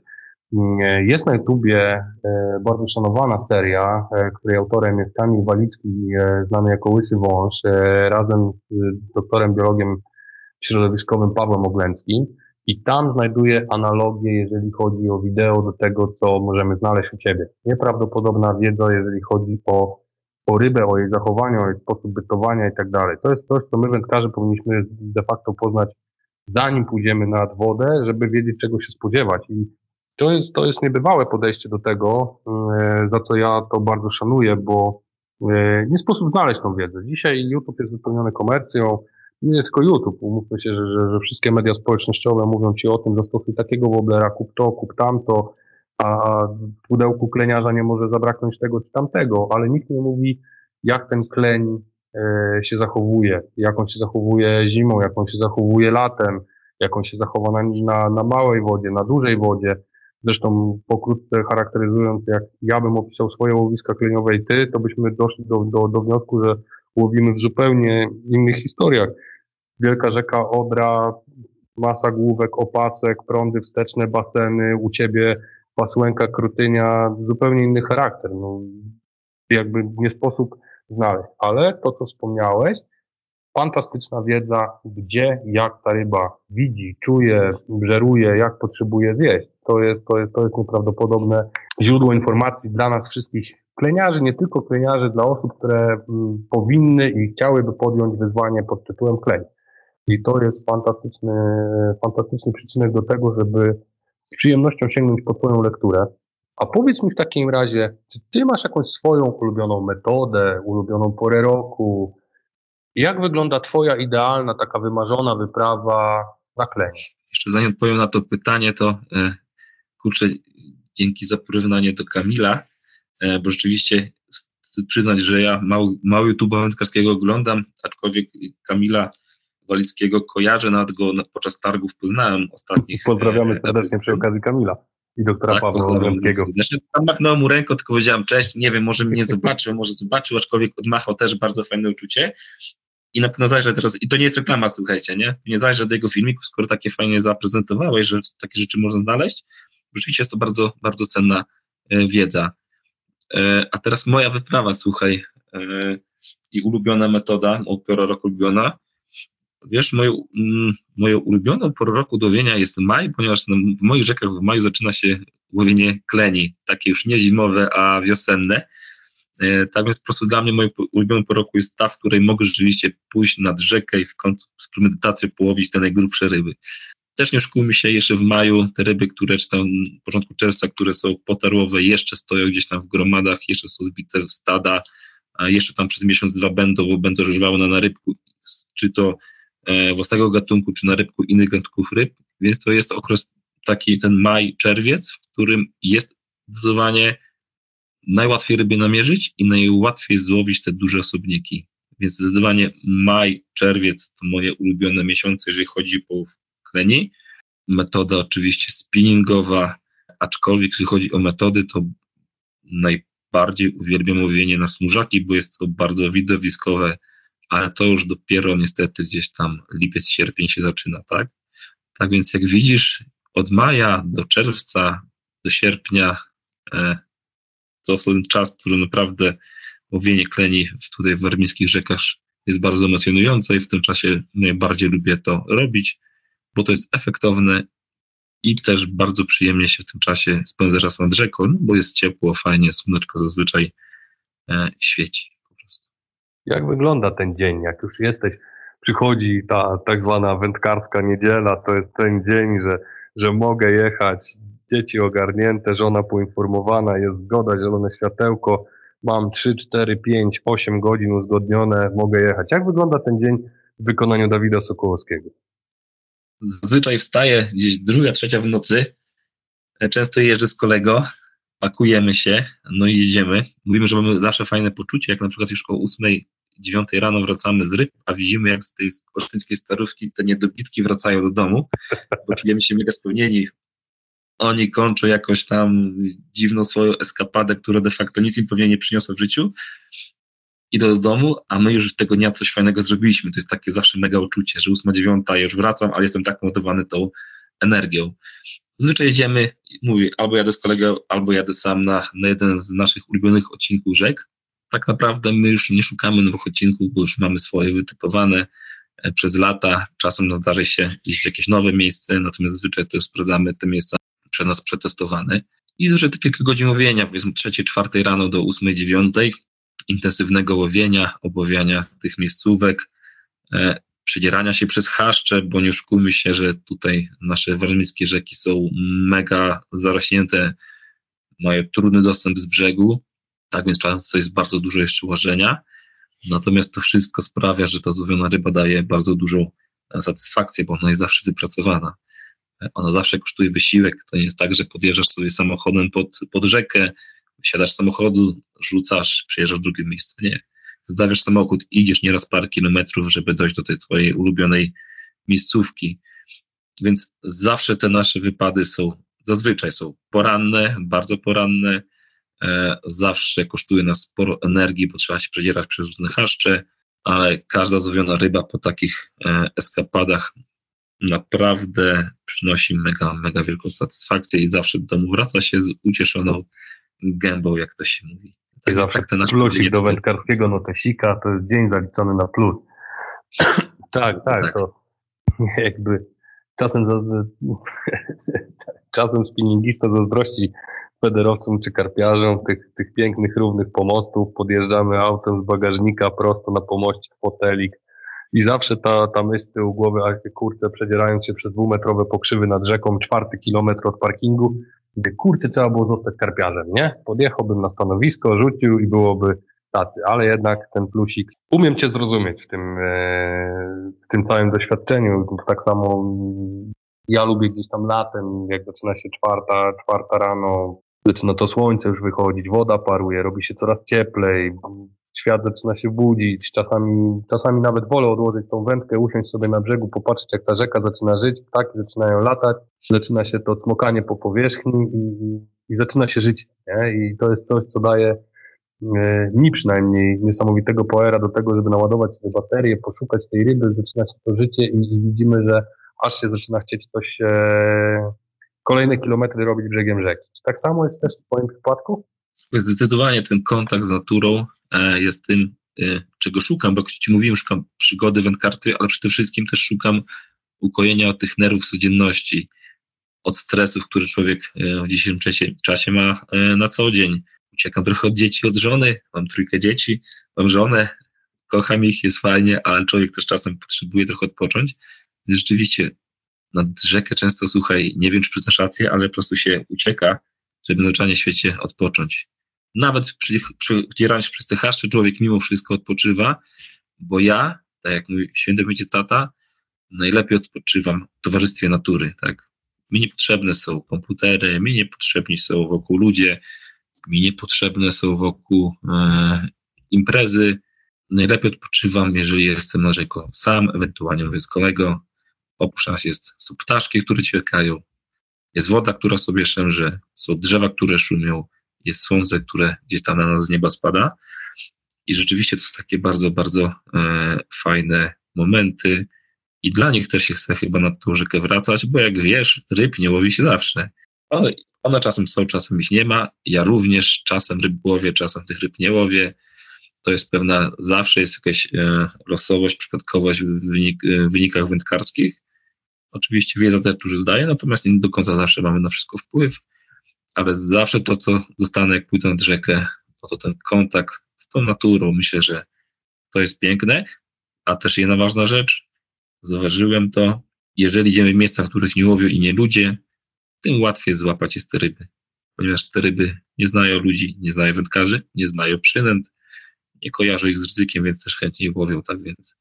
Jest na YouTubie e, bardzo szanowana seria, e, której autorem jest Kamil Walicki, e, znany jako Łysy Wąż, razem z doktorem biologiem środowiskowym Pawłem Oglęckim. I tam znajduję analogię, jeżeli chodzi o wideo, do tego, co możemy znaleźć u Ciebie. Nieprawdopodobna wiedza, jeżeli chodzi o o rybę, o jej zachowaniu, o jej sposób bytowania i tak dalej. To jest coś, co my wędkarze powinniśmy de facto poznać zanim pójdziemy nad wodę, żeby wiedzieć czego się spodziewać i to jest, to jest niebywałe podejście do tego, e, za co ja to bardzo szanuję, bo e, nie sposób znaleźć tą wiedzę. Dzisiaj YouTube jest wypełniony komercją, nie tylko YouTube, umówmy się, że, że, że wszystkie media społecznościowe mówią ci o tym, zastosuj takiego woblera, kup to, kup tamto, a w pudełku kleniarza nie może zabraknąć tego czy tamtego, ale nikt nie mówi, jak ten kleń e, się zachowuje, jak on się zachowuje zimą, jak on się zachowuje latem, jak on się zachowa na, na, na małej wodzie, na dużej wodzie. Zresztą pokrótce charakteryzując, jak ja bym opisał swoje łowiska kleniowe i ty, to byśmy doszli do, do, do wniosku, że łowimy w zupełnie innych historiach. Wielka rzeka Odra, masa główek, opasek, prądy wsteczne, baseny, u ciebie pasłęka, krutynia, zupełnie inny charakter. No, jakby nie sposób znaleźć. Ale to, co wspomniałeś, fantastyczna wiedza, gdzie, jak ta ryba widzi, czuje, brzeruje, jak potrzebuje zjeść. To jest, to jest, to jest nieprawdopodobne źródło informacji dla nas wszystkich kleniarzy, nie tylko kleniarzy, dla osób, które mm, powinny i chciałyby podjąć wyzwanie pod tytułem klej. I to jest fantastyczny, fantastyczny przyczynek do tego, żeby z przyjemnością sięgnąć po Twoją lekturę. A powiedz mi w takim razie, czy Ty masz jakąś swoją ulubioną metodę, ulubioną porę roku, jak wygląda Twoja idealna, taka wymarzona wyprawa na kleń? Jeszcze zanim odpowiem na to pytanie, to e, kurczę, dzięki za porównanie do Kamila, e, bo rzeczywiście przyznać, że ja mało, mało YouTube'a wędkarskiego oglądam, aczkolwiek Kamila Walickiego kojarzę, nawet go podczas targów poznałem ostatnich. Pozdrawiamy e, serdecznie przy okazji Kamila i doktora tak, Pawła Walickiego. Znaczy, tam machnąłem mu ręką, tylko powiedziałem cześć, nie wiem, może mnie zobaczył, może zobaczył, aczkolwiek odmachał też bardzo fajne uczucie. I na pewno zajrzę teraz, i to nie jest reklama, słuchajcie, nie? Nie zajrzę do jego filmików, skoro takie fajnie zaprezentowałeś, że takie rzeczy można znaleźć. Rzeczywiście jest to bardzo, bardzo cenna e, wiedza. E, a teraz moja wyprawa, słuchaj, i ulubiona metoda, pora roku ulubiona. Wiesz, moją, mm, moją ulubioną porą roku do łowienia jest maj, ponieważ w moich rzekach w maju zaczyna się łowienie kleni, takie już nie zimowe, a wiosenne. E, tak więc po prostu dla mnie moją ulubioną porą roku jest ta, w której mogę rzeczywiście pójść nad rzekę i w końcu z premedytacją połowić te najgrubsze ryby. Też nie oszukujmy się, jeszcze w maju te ryby, które czy tam w początku czerwca, które są potarłowe, jeszcze stoją gdzieś tam w gromadach, jeszcze są zbite w stada, a jeszcze tam przez miesiąc, dwa będą, bo będą żywały na narybku, czy to własnego gatunku, czy na rybku innych gatunków ryb, więc to jest okres taki ten maj, czerwiec, w którym jest zdecydowanie najłatwiej rybie namierzyć i najłatwiej złowić te duże osobniki. Więc zdecydowanie maj, czerwiec to moje ulubione miesiące, jeżeli chodzi o połów kleni. Metoda oczywiście spinningowa, aczkolwiek jeśli chodzi o metody, to najbardziej uwielbiam łowienie na smużaki, bo jest to bardzo widowiskowe, ale to już dopiero niestety gdzieś tam lipiec, sierpień się zaczyna, tak? Tak więc jak widzisz, od maja do czerwca, do sierpnia e, to jest czas, który naprawdę łowienie kleni tutaj w warmińskich rzekach jest bardzo emocjonujące i w tym czasie najbardziej lubię to robić, bo to jest efektowne i też bardzo przyjemnie się w tym czasie spędza czas nad rzeką, bo jest ciepło, fajnie, słoneczko zazwyczaj e, świeci. Jak wygląda ten dzień, jak już jesteś, przychodzi ta tak zwana wędkarska niedziela, to jest ten dzień, że, że mogę jechać dzieci ogarnięte, żona poinformowana, jest zgoda, zielone światełko, mam 3, 4, 5, 8 godzin uzgodnione, mogę jechać. Jak wygląda ten dzień w wykonaniu Dawida Sokołowskiego? Zazwyczaj wstaję gdzieś druga, trzecia w nocy. Często jeżdżę z kolego, pakujemy się, no i jedziemy. Mówimy, że mamy zawsze fajne poczucie, jak na przykład już o 8, 9 rano wracamy z ryb, a widzimy jak z tej ortyńskiej starówki te niedobitki wracają do domu, bo czujemy się mega spełnieni, oni kończą jakoś tam dziwną swoją eskapadę, która de facto nic im pewnie nie przyniosła w życiu, idą do domu, a my już tego dnia coś fajnego zrobiliśmy. To jest takie zawsze mega uczucie, że ósma, dziewiąta, ja już wracam, ale jestem tak motywowany tą energią. Zazwyczaj jedziemy, mówię, albo jadę z kolegą, albo jadę sam na, na jeden z naszych ulubionych odcinków rzek. Tak naprawdę my już nie szukamy nowych odcinków, bo już mamy swoje wytypowane e, przez lata. Czasem nam zdarzy się iść w jakieś nowe miejsce, natomiast zazwyczaj to już sprawdzamy te miejsca przez nas przetestowany. I zazwyczaj to kilka godzin łowienia, powiedzmy trzeciej, czwartej rano do ósmej, dziewiątej, intensywnego łowienia, obławiania tych miejscówek, e, przedzierania się przez chaszcze, bo nie oszukujmy się, że tutaj nasze warmińskie rzeki są mega zarośnięte, mają trudny dostęp z brzegu, tak więc często jest bardzo dużo jeszcze łożenia. Natomiast to wszystko sprawia, że ta złowiona ryba daje bardzo dużą satysfakcję, bo ona jest zawsze wypracowana. Ona zawsze kosztuje wysiłek. To nie jest tak, że podjeżdżasz sobie samochodem pod, pod rzekę, wsiadasz z samochodu, rzucasz, przyjeżdżasz w drugie miejsce. Nie. Zdawiasz samochód, idziesz nieraz parę kilometrów, żeby dojść do tej twojej ulubionej miejscówki. Więc zawsze te nasze wypady są, zazwyczaj są poranne, bardzo poranne, e, zawsze kosztuje nas sporo energii, bo trzeba się przedzierać przez różne chaszcze, ale każda złowiona ryba po takich e, eskapadach naprawdę przynosi mega, mega wielką satysfakcję i zawsze do domu wraca się z ucieszoną gębą, jak to się mówi. Tak zawsze tak ten plusik do wędkarskiego notesika to jest dzień zaliczony na plus. *clears throat* tak, tak, tak, to *laughs* jakby czasem *laughs* czasem spinningista zazdrości federowcom czy karpiarzom tych, tych pięknych, równych pomostów. Podjeżdżamy autem z bagażnika prosto na pomoście fotelik i zawsze ta, ta myśl z tyłu głowy, a kurczę, przedzierając się przez dwumetrowe pokrzywy nad rzeką, czwarty kilometr od parkingu, gdy kurczę trzeba było zostać karpiarzem, nie? Podjechałbym na stanowisko, rzucił i byłoby tacy, ale jednak ten plusik, umiem Cię zrozumieć w tym, e, w tym całym doświadczeniu, tak samo ja lubię gdzieś tam latem, jak zaczyna się czwarta, czwarta rano, zaczyna to słońce już wychodzić, woda paruje, robi się coraz cieplej, świat zaczyna się budzić, czasami, czasami nawet wolę odłożyć tą wędkę, usiąść sobie na brzegu, popatrzeć jak ta rzeka zaczyna żyć, ptaki zaczynają latać, zaczyna się to smokanie po powierzchni i, i zaczyna się żyć, nie? I to jest coś, co daje e, mi przynajmniej niesamowitego poera do tego, żeby naładować sobie baterię, poszukać tej ryby, zaczyna się to życie i, i widzimy, że aż się zaczyna chcieć coś e, kolejne kilometry robić brzegiem rzeki. Czy tak samo jest też w Twoim przypadku? Zdecydowanie ten kontakt z naturą e, jest tym, e, czego szukam, bo jak Ci mówiłem, szukam przygody wędkarty, ale przede wszystkim też szukam ukojenia od tych nerwów codzienności, od stresów, które człowiek e, w dzisiejszym czasie, czasie ma na co dzień. Uciekam trochę od dzieci, od żony, mam trójkę dzieci, mam żonę, kocham ich, jest fajnie, ale człowiek też czasem potrzebuje trochę odpocząć. Rzeczywiście nad rzekę często, słuchaj, nie wiem, czy przyznasz rację, ale po prostu się ucieka, żeby na świecie odpocząć. Nawet przy, przy, się przez te haszcze człowiek mimo wszystko odpoczywa, bo ja, tak jak mówi święty będzie tata, najlepiej odpoczywam w towarzystwie natury, tak. Mi niepotrzebne są komputery, mi niepotrzebni są wokół ludzie, mi niepotrzebne są wokół e, imprezy. Najlepiej odpoczywam, jeżeli jestem na rzeką sam, ewentualnie mówię z kolego. Oprócz nas jest, są ptaszki, które ćwierkają, jest woda, która sobie szemrze, są drzewa, które szumią, jest słońce, które gdzieś tam na nas z nieba spada. I rzeczywiście to są takie bardzo, bardzo e, fajne momenty. I dla nich też się chce chyba na tą rzekę wracać, bo jak wiesz, ryb nie łowi się zawsze. One, one czasem są, czasem ich nie ma. Ja również czasem ryb łowię, czasem tych ryb nie łowię. To jest pewna, zawsze jest jakaś e, losowość, przypadkowość w, wynik, e, wynikach wędkarskich. Oczywiście wiedza też dużo daje, natomiast nie do końca zawsze mamy na wszystko wpływ, ale zawsze to, co zostanę, jak pójdę nad rzekę, to, to ten kontakt z tą naturą, myślę, że to jest piękne, a też jedna ważna rzecz, zauważyłem to, jeżeli idziemy w miejsca, w których nie łowią i nie ludzie, tym łatwiej złapać jest te ryby, ponieważ te ryby nie znają ludzi, nie znają wędkarzy, nie znają przynęt, nie kojarzą ich z ryzykiem, więc też chętnie łowią, tak więc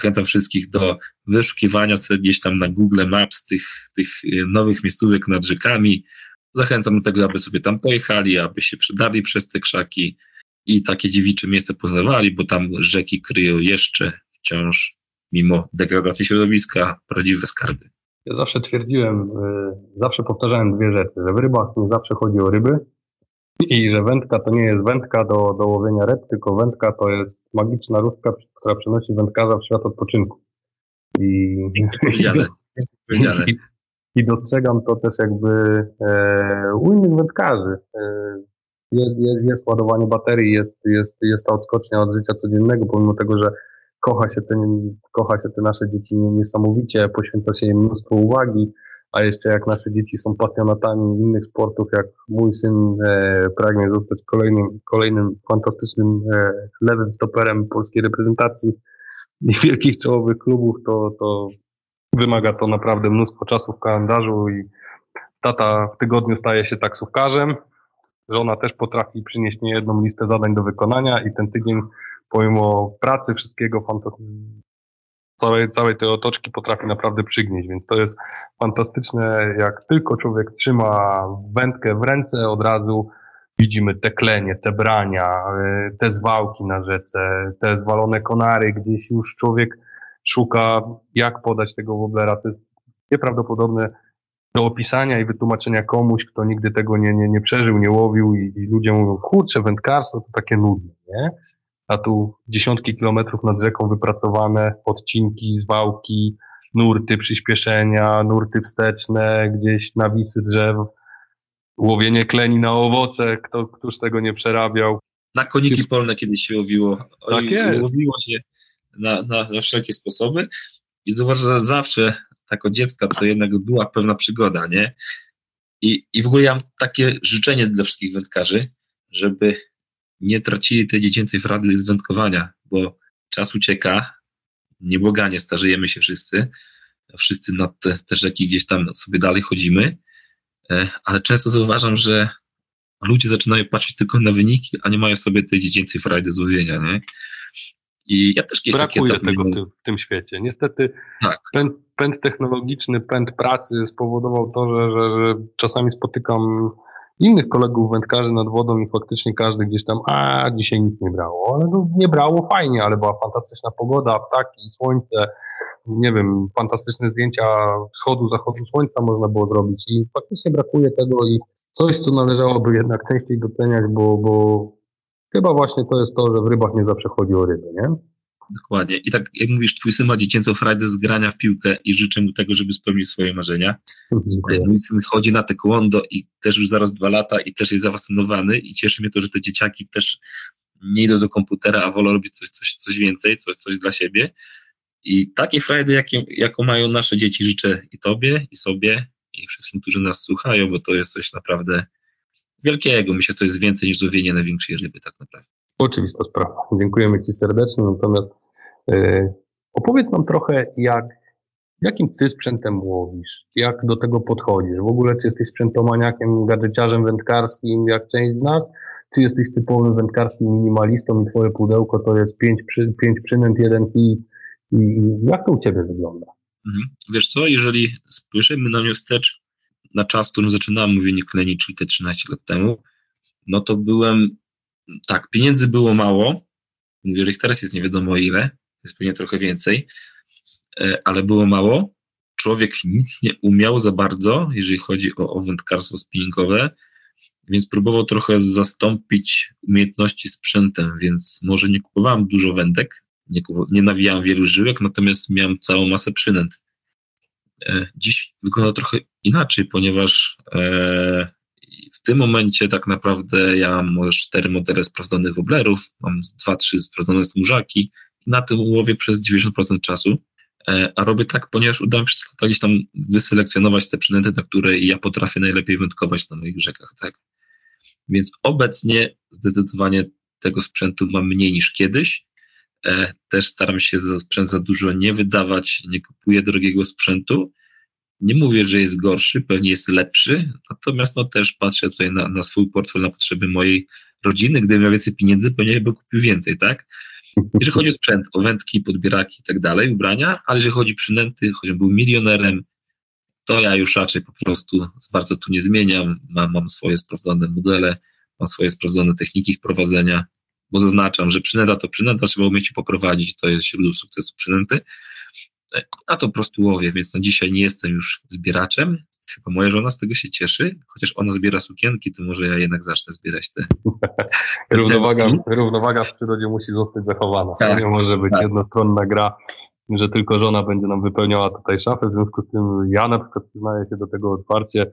Zachęcam wszystkich do wyszukiwania sobie gdzieś tam na Google Maps tych, tych y, nowych miejscówek nad rzekami. Zachęcam do tego, aby sobie tam pojechali, aby się przedarli przez te krzaki i takie dziewicze miejsce poznawali, bo tam rzeki kryją jeszcze wciąż, mimo degradacji środowiska, prawdziwe skarby. Ja zawsze twierdziłem, y, zawsze powtarzałem dwie rzeczy, że w rybach nie zawsze chodzi o ryby, i że wędka to nie jest wędka do, do łowienia ryb, tylko wędka to jest magiczna różdżka, która przenosi wędkarza w świat odpoczynku. I, i, i dostrzegam to też jakby e, u innych wędkarzy. E, jest, jest, jest ładowanie baterii, jest, jest, jest ta odskocznia od życia codziennego, pomimo tego, że kocha się te, kocha się te nasze dzieci niesamowicie, poświęca się im mnóstwo uwagi, a jeszcze jak nasze dzieci są pasjonatami innych sportów, jak mój syn e, pragnie zostać kolejnym, kolejnym fantastycznym e, lewym stoperem polskiej reprezentacji, i *laughs* wielkich czołowych klubów, to, to wymaga to naprawdę mnóstwo czasu w kalendarzu i tata w tygodniu staje się taksówkarzem, żona też potrafi przynieść niejedną listę zadań do wykonania i ten tydzień pomimo pracy, wszystkiego, całej, całej tej otoczki potrafi naprawdę przygnieść, więc to jest fantastyczne, jak tylko człowiek trzyma wędkę w ręce, od razu widzimy te klenie, te brania, y, te zwałki na rzece, te zwalone konary, gdzieś już człowiek szuka, jak podać tego woblera. To jest nieprawdopodobne do opisania i wytłumaczenia komuś, kto nigdy tego nie, nie, nie przeżył, nie łowił i, i ludzie mówią, kurczę, wędkarstwo to takie nudne, nie? A tu dziesiątki kilometrów nad rzeką wypracowane, odcinki, zwałki, nurty przyspieszenia, nurty wsteczne, gdzieś nawisy drzew, łowienie kleni na owoce, kto, któż tego nie przerabiał. Na koniki polne kiedyś się łowiło. Tak jest. Łowiło się na, na, na wszelkie sposoby i zauważ, że zawsze jako dziecka to jednak była pewna przygoda, nie? I, I w ogóle ja mam takie życzenie dla wszystkich wędkarzy, żeby nie tracili tej dziecięcej frady z wędkowania, bo czas ucieka, niebłaganie starzejemy się wszyscy, wszyscy na te, te rzeki gdzieś tam sobie dalej chodzimy, e, ale często zauważam, że ludzie zaczynają patrzeć tylko na wyniki, a nie mają sobie tej dziecięcej frajdy z łowienia, nie? I ja też kiedyś Brakuje takie tego w, w tym świecie. Niestety tak. pęd, pęd technologiczny, pęd pracy spowodował to, że, że, że czasami spotykam innych kolegów wędkarzy nad wodą i faktycznie każdy gdzieś tam, a dzisiaj nic nie brało, ale no, nie brało fajnie, ale była fantastyczna pogoda, ptaki, słońce, nie wiem, fantastyczne zdjęcia wschodu, zachodu słońca można było zrobić i faktycznie brakuje tego i coś, co należałoby jednak częściej doceniać, bo, bo chyba właśnie to jest to, że w rybach nie zawsze chodzi o ryby, nie? Dokładnie. I tak jak mówisz, twój syn ma dziecięcą frajdę z grania w piłkę i życzę mu tego, żeby spełnił swoje marzenia. Dziękuję. Mój syn chodzi na taekwondo i też już zaraz dwa lata i też jest zafascynowany i cieszy mnie to, że te dzieciaki też nie idą do komputera, a wolą robić coś, coś, coś więcej, coś, coś dla siebie. I takie frajdy, jakie, jaką mają nasze dzieci, życzę i tobie, i sobie, i wszystkim, którzy nas słuchają, bo to jest coś naprawdę wielkiego. Myślę, że to jest więcej niż złowienie największej ryby, tak naprawdę. Oczywista sprawa. Dziękujemy Ci serdecznie. Natomiast yy, opowiedz nam trochę, jak, jakim Ty sprzętem łowisz, jak do tego podchodzisz. W ogóle, czy jesteś sprzętomaniakiem, gadżeciarzem wędkarskim, jak część z nas, czy jesteś typowym wędkarskim minimalistą i Twoje pudełko to jest pięć, przy, pięć przynęt, jeden. I, I jak to u Ciebie wygląda? Mhm. Wiesz co, jeżeli spojrzymy na nią wstecz, na czas, w którym zaczynałem mówienie kleni, czyli te 13 lat temu, no to byłem tak, pieniędzy było mało. Mówię, że ich teraz jest nie wiadomo ile, jest pewnie trochę więcej, e, ale było mało. Człowiek nic nie umiał za bardzo, jeżeli chodzi o, o wędkarstwo spinningowe, więc próbował trochę zastąpić umiejętności sprzętem, więc może nie kupowałem dużo wędek, nie, nie nawijałem wielu żyłek, natomiast miałem całą masę przynęt. E, dziś wygląda trochę inaczej, ponieważ e, w tym momencie tak naprawdę ja mam może cztery modele sprawdzonych woblerów, mam dwa, trzy sprawdzone smużaki. Na tym łowię przez 90% czasu. E, a robię tak, ponieważ udało mi się gdzieś tam wyselekcjonować te przynęty, na które ja potrafię najlepiej wędkować na moich rzekach, tak. Więc obecnie zdecydowanie tego sprzętu mam mniej niż kiedyś. E, też staram się za sprzęt za dużo nie wydawać, nie kupuję drogiego sprzętu, nie mówię, że jest gorszy, pewnie jest lepszy, natomiast no też patrzę tutaj na, na swój portfel, na potrzeby mojej rodziny. Gdybym miał więcej pieniędzy, pewnie bym kupił więcej, tak? Jeżeli chodzi o sprzęt, o wędki, podbieraki i tak dalej, ubrania, ale jeżeli chodzi o przynęty, choćbym był milionerem, to ja już raczej po prostu bardzo tu nie zmieniam. Mam, mam swoje sprawdzone modele, mam swoje sprawdzone techniki ich prowadzenia, bo zaznaczam, że przynęta to przynęta, trzeba umieć poprowadzić, to jest źródło sukcesu przynęty. A to po prostu łowię, więc na dzisiaj nie jestem już zbieraczem. Chyba moja żona z tego się cieszy, chociaż ona zbiera sukienki, to może ja jednak zacznę zbierać te. *laughs* równowaga, równowaga w przyrodzie musi zostać zachowana. Tak, nie może być tak. jednostronna gra, że tylko żona będzie nam wypełniała tutaj szafę. W związku z tym ja na przykład przyznaję się do tego otwarcie.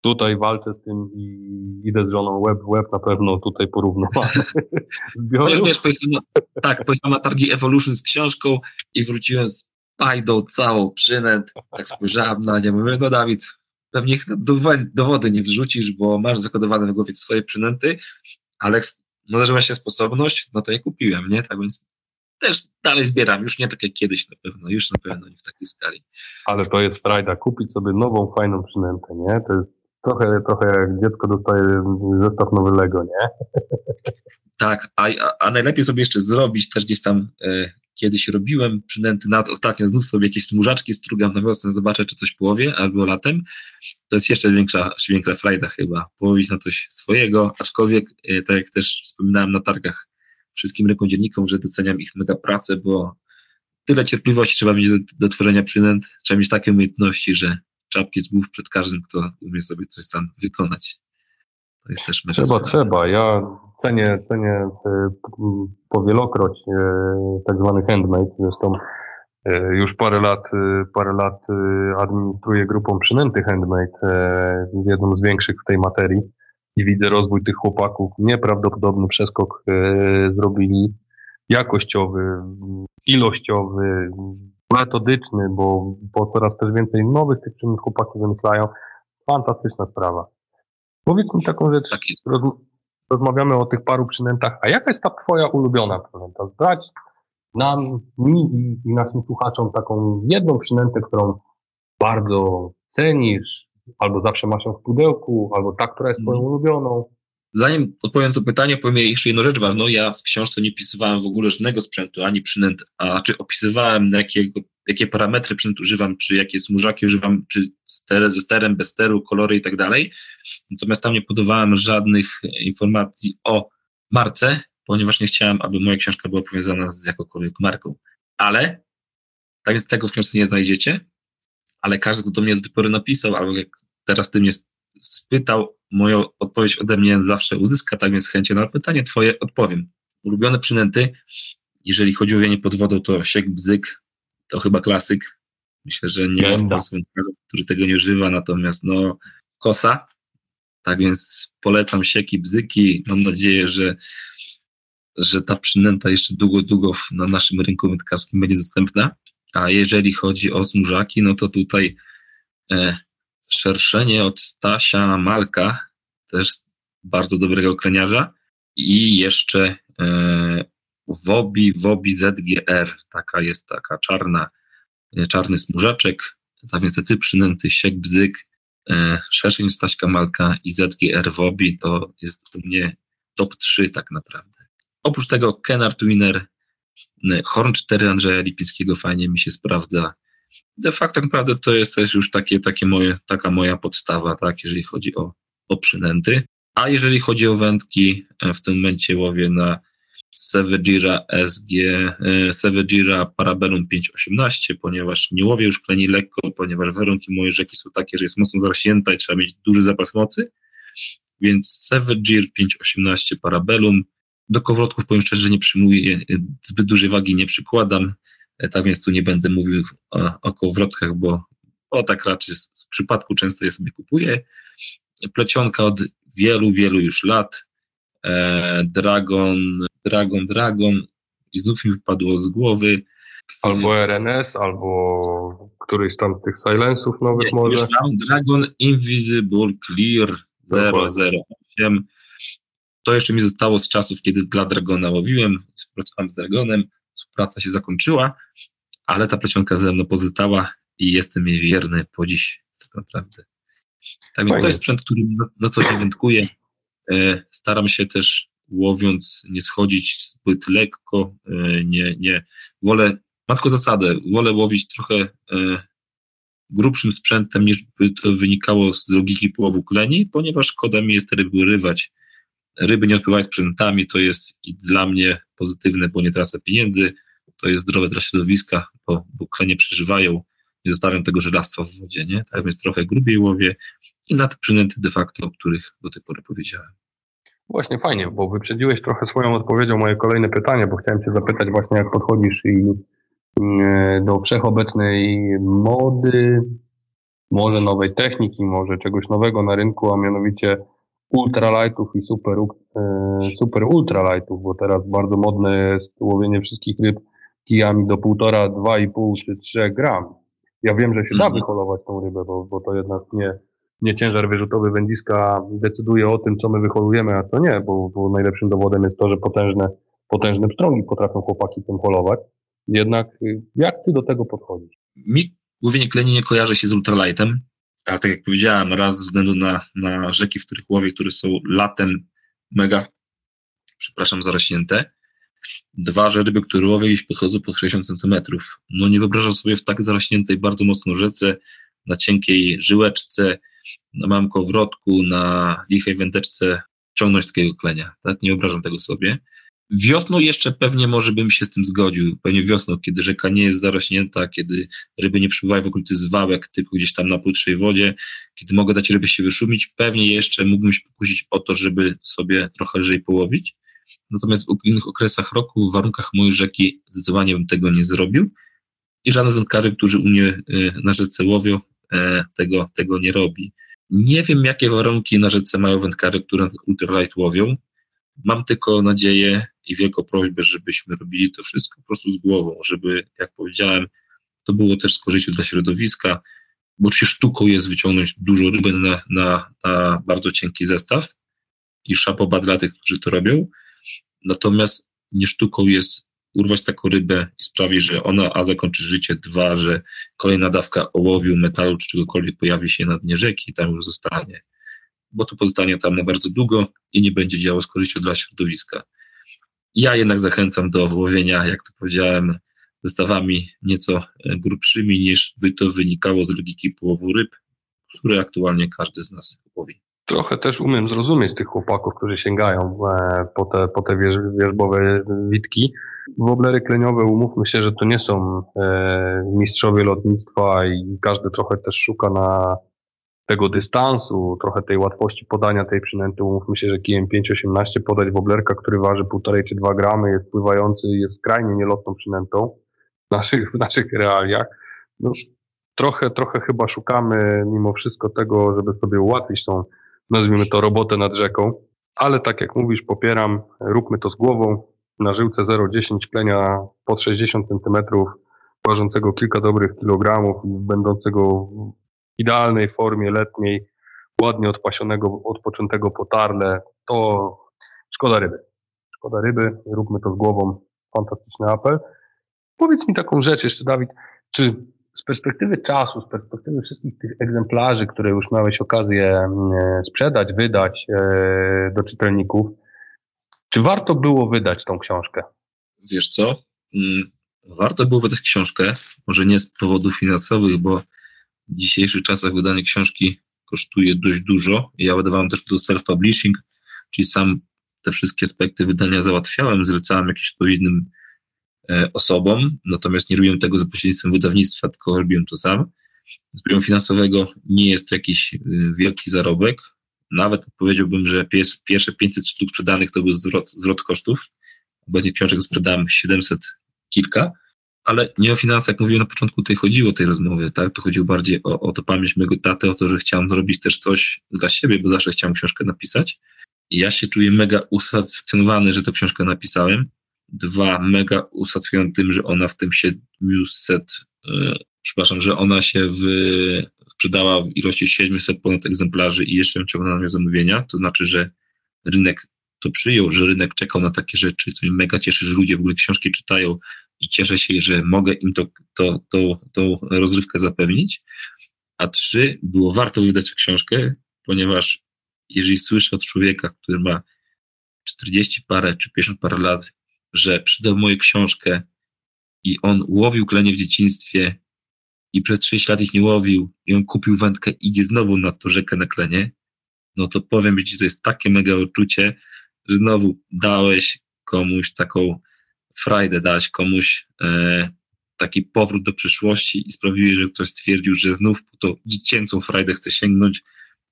Tutaj walczę z tym i idę z żoną web w web na pewno tutaj porównywamy. *laughs* Zbiorów. Wiesz, pojechałem, tak, pojechałem na targi Evolution z książką i wróciłem z pajdą całą przynęt. Tak spojrzałem na nie, mówię, no Dawid, pewnie ich do, do wody nie wrzucisz, bo masz zakodowane w głowie swoje przynęty, ale należyła się sposobność, no to je kupiłem, nie? Tak więc też dalej zbieram, już nie tak jak kiedyś na pewno, już na pewno nie w takiej skali. Ale to jest frajda, kupić sobie nową, fajną przynętę, nie? To jest trochę, trochę jak dziecko dostaje zestaw nowy Lego, nie? Tak, a, a najlepiej sobie jeszcze zrobić, też gdzieś tam e, kiedyś robiłem przynęty, nawet ostatnio znów sobie jakieś smużaczki strugam na wiosnę, zobaczę, czy coś połowie, albo latem. To jest jeszcze większa, większa frajda chyba, połowić na coś swojego, aczkolwiek, e, tak jak też wspominałem na targach wszystkim rękodzielnikom, że doceniam ich mega pracę, bo tyle cierpliwości trzeba mieć do, do tworzenia przynęt, trzeba mieć takie umiejętności, że czapki z głów przed każdym, kto umie sobie coś sam wykonać. To jest też Trzeba, sprawa. trzeba. Ja cenię, cenię e, powielokroć e, tak zwany handmade. Zresztą e, już parę lat, parę lat administruję grupą przynęty handmade, jedną z większych w tej materii i widzę rozwój tych chłopaków. Nieprawdopodobny przeskok zrobili jakościowy, ilościowy, metodyczny, bo, bo coraz też więcej nowych tych czynów chłopaki wymyślają. Fantastyczna sprawa. Powiedz mi taką rzecz. Tak jest. Roz, rozmawiamy o tych paru przynętach. A jaka jest ta twoja ulubiona przynęta? Zdać nam, mi i, i naszym słuchaczom taką jedną przynętę, którą bardzo cenisz, albo zawsze masz ją w pudełku, albo ta, która jest twoją mm. ulubioną. Zanim odpowiem na to pytanie, powiem jeszcze jedną rzecz ważną. Ja w książce nie pisywałem w ogóle żadnego sprzętu, ani przynęt, a czy opisywałem, jakiego, jakie parametry przynęt używam, czy jakie smużaki używam, czy ster, ze sterem, bez steru, kolory i tak dalej. Natomiast tam nie podawałem żadnych informacji o marce, ponieważ nie chciałem, aby moja książka była powiązana z jakąkolwiek marką. Ale, tak więc tego w książce nie znajdziecie, ale każdy, kto do mnie do tej pory napisał, albo jak teraz ty mnie spytał, moją odpowiedź ode mnie zawsze uzyska, tak więc chęcią na pytanie twoje odpowiem. Ulubione przynęty, jeżeli chodzi o wienie pod wodą, to siek bzyk, to chyba klasyk. Myślę, że nie ma w Polsce który tego nie używa, natomiast no kosa. Tak więc polecam sieki, bzyki. Mam nadzieję, że, że ta przynęta jeszcze długo, długo na naszym rynku wędkarskim będzie dostępna. A jeżeli chodzi o zmurzaki, no to tutaj e, szerszenie od Stasia Malka, też bardzo dobrego kleniarza i jeszcze e, Wobi, Wobi ZGR, taka jest taka czarna, e, czarny smurzaczek, więc te typ przynęty, siek, bzyk, e, szerszeń Staśka Malka i ZGR Wobi to jest u mnie top 3 tak naprawdę. Oprócz tego Kenard Winner, Horn 4 Andrzeja Lipińskiego fajnie mi się sprawdza, de facto naprawdę to jest też już takie, takie moje, taka moja podstawa, tak, jeżeli chodzi o, o przynęty. A jeżeli chodzi o wędki, e, w tym momencie łowię na Sevejira SG, e, Sevejira Parabellum 518, ponieważ nie łowię już kleni lekko, ponieważ warunki mojej rzeki są takie, że jest mocno zarośnięta i trzeba mieć duży zapas mocy. Więc Sevejir 518 Parabellum. Do kowrotków powiem szczerze, że nie przyjmuję, e, zbyt dużej wagi nie przykładam. E, tak więc tu nie będę mówił o, o kołowrotkach, bo o tak raczej z, z przypadku często je sobie kupuję. Plecionka od wielu, wielu już lat. E, Dragon, Dragon, Dragon i znów mi wypadło z głowy. Albo RNS, albo któryś tam z tych silensów nowych Jest, może. Dragon Invisible Clear 008. To jeszcze mi zostało z czasów, kiedy dla Dragona łowiłem, współpracowałem z Dragonem praca się zakończyła, ale ta plecionka ze mną pozostała i jestem jej wierny po dziś, tak naprawdę. Tak więc to jest sprzęt, który na, na co dzień wędkuję. E, staram się też łowiąc nie schodzić zbyt lekko, e, nie, nie, wolę, matko zasadę, wolę łowić trochę e, grubszym sprzętem, niż by to wynikało z logiki połowu kleni, ponieważ szkoda mi jest ryby rywać ryby nie odpływają sprzętami, to jest i dla mnie pozytywne, bo nie tracę pieniędzy, to jest zdrowe dla środowiska, bo, bo klenie przeżywają, nie zostawiam tego żelastwa w wodzie, nie? Tak więc trochę grubiej łowię i na te przynęty de facto, o których do tej pory powiedziałem. Właśnie fajnie, bo wyprzedziłeś trochę swoją odpowiedzią moje kolejne pytanie, bo chciałem Cię zapytać właśnie, jak podchodzisz i mm, do wszechobecnej mody, może nowej techniki, może czegoś nowego na rynku, a mianowicie ultralightów i super, e, super ultralightów, bo teraz bardzo modne jest łowienie wszystkich ryb kijami do półtora, dwa i pół czy trzech gram. Ja wiem, że się da mhm. wyholować tą rybę, bo, bo to jednak nie, nie ciężar wyrzutowy wędziska decyduje o tym, co my wyholujemy, a co nie, bo, bo najlepszym dowodem jest to, że potężne potężne pstrągi potrafią chłopaki tym polować. Jednak y, jak ty do tego podchodzisz? Mi łowienie kleni nie kojarzy się z ultralightem, ale tak jak powiedziałem, raz ze względu na, na rzeki, w których łowię, które są latem mega, przepraszam, zarośnięte. Dwa, że ryby, które łowię, gdzieś podchodzą pod 60 cm. No nie wyobrażam sobie w tak zarośniętej bardzo mocno rzece, na cienkiej żyłeczce, na małym kołowrotku, na lichej wędeczce ciągnąć takiego klenia. Tak? Nie wyobrażam tego sobie. Wiosną jeszcze pewnie może bym się z tym zgodził. Pewnie wiosną, kiedy rzeka nie jest zarośnięta, kiedy ryby nie przypływają w okolicy zwałek, tylko gdzieś tam na płytszej wodzie, kiedy mogę dać ryby się wyszumić, pewnie jeszcze mógłbym się pokusić o to, żeby sobie trochę lżej połowić. Natomiast w innych okresach roku, w warunkach mojej rzeki, zdecydowanie bym tego nie zrobił. I żaden z wędkarzy, którzy u mnie y, na rzece łowią, e, tego, tego nie robi. Nie wiem, jakie warunki na rzece mają wędkarze, które ultralight łowią. Mam tylko nadzieję i wielką prośbę, żebyśmy robili to wszystko po prostu z głową, żeby, jak powiedziałem, to było też z korzyścią dla środowiska, bo oczywiście sztuką jest wyciągnąć dużo ryby na, na, na bardzo cienki zestaw i szapoba dla tych, którzy to robią. Natomiast nie sztuką jest urwać taką rybę i sprawić, że ona a zakończy życie, dwa, że kolejna dawka ołowiu, metalu czy czegokolwiek pojawi się na dnie rzeki i tam już zostanie. Bo to pozostanie tam na bardzo długo i nie będzie działo z korzyścią dla środowiska. Ja jednak zachęcam do łowienia, jak to powiedziałem, zestawami nieco grubszymi niż by to wynikało z logiki połowu ryb, które aktualnie każdy z nas łowi. Trochę też umiem zrozumieć tych chłopaków, którzy sięgają e, po te, po te wierzbowe witki. Woblery kleniowe, umówmy się, że to nie są e, mistrzowie lotnictwa i każdy trochę też szuka na tego dystansu, trochę tej łatwości podania tej przynęty. Umówmy się, że kijem 5.18 podać woblerka, który waży 1,5 czy 2 gramy, jest pływający i jest skrajnie nielotną przynętą w naszych, w naszych realiach. No, trochę, trochę chyba szukamy mimo wszystko tego, żeby sobie ułatwić tą, nazwijmy to, robotę nad rzeką. Ale tak jak mówisz, popieram, róbmy to z głową. Na żyłce 0,10 klenia pod 60 cm, ważącego kilka dobrych kilogramów i będącego idealnej formie letniej, ładnie odpasionego, odpoczętego po tarle, to szkoda ryby. Szkoda ryby, róbmy to z głową. Fantastyczny apel. Powiedz mi taką rzecz jeszcze, Dawid, czy z perspektywy czasu, z perspektywy wszystkich tych egzemplarzy, które już miałeś okazję mm, sprzedać, wydać e, do czytelników, czy warto było wydać tą książkę? Wiesz co? Mm, warto było wydać książkę, może nie z powodów finansowych, bo w dzisiejszych czasach wydanie książki kosztuje dość dużo. Ja wydawałem też to self-publishing, czyli sam te wszystkie aspekty wydania załatwiałem, zlecałem jakimś odpowiednim e, osobom, natomiast nie robiłem tego za pośrednictwem wydawnictwa, tylko robiłem to sam. Z poziomu finansowego nie jest to jakiś e, wielki zarobek. Nawet powiedziałbym, że pierwsze 500 sztuk sprzedanych to był zwrot, zwrot kosztów. Obecnie książek sprzedałem 700 kilka ale nie o finanse, jak mówiłem na początku, tutaj chodziło tej rozmowy, tak? Tu chodziło bardziej o, o to pamięć mojego taty, o to, że chciałem zrobić też coś dla siebie, bo zawsze chciałem książkę napisać. I ja się czuję mega usatysfakcjonowany, że tę książkę napisałem. Dwa, mega usatysfakcjonowany tym, że ona w tym 700, yy, przepraszam, że ona się w, sprzedała w ilości 700 ponad egzemplarzy i jeszcze ciągnęła na mnie zamówienia. To znaczy, że rynek to przyjął, że rynek czekał na takie rzeczy, co mnie mega cieszy, że ludzie w ogóle książki czytają, i cieszę się, że mogę im to, to, to, tą rozrywkę zapewnić. A trzy, było warto wydać książkę, ponieważ jeżeli słyszę od człowieka, który ma 40 parę czy 50 parę lat, że przydał moją książkę i on łowił klenie w dzieciństwie i przez 6 lat ich nie łowił i on kupił wędkę i idzie znowu na tą rzekę na klenie, no to powiem Ci, to jest takie mega uczucie, że znowu dałeś komuś taką frajdę dać komuś, e, taki powrót do przyszłości i sprawiły, że ktoś stwierdził, że znów po tą dziecięcą frajdę chce sięgnąć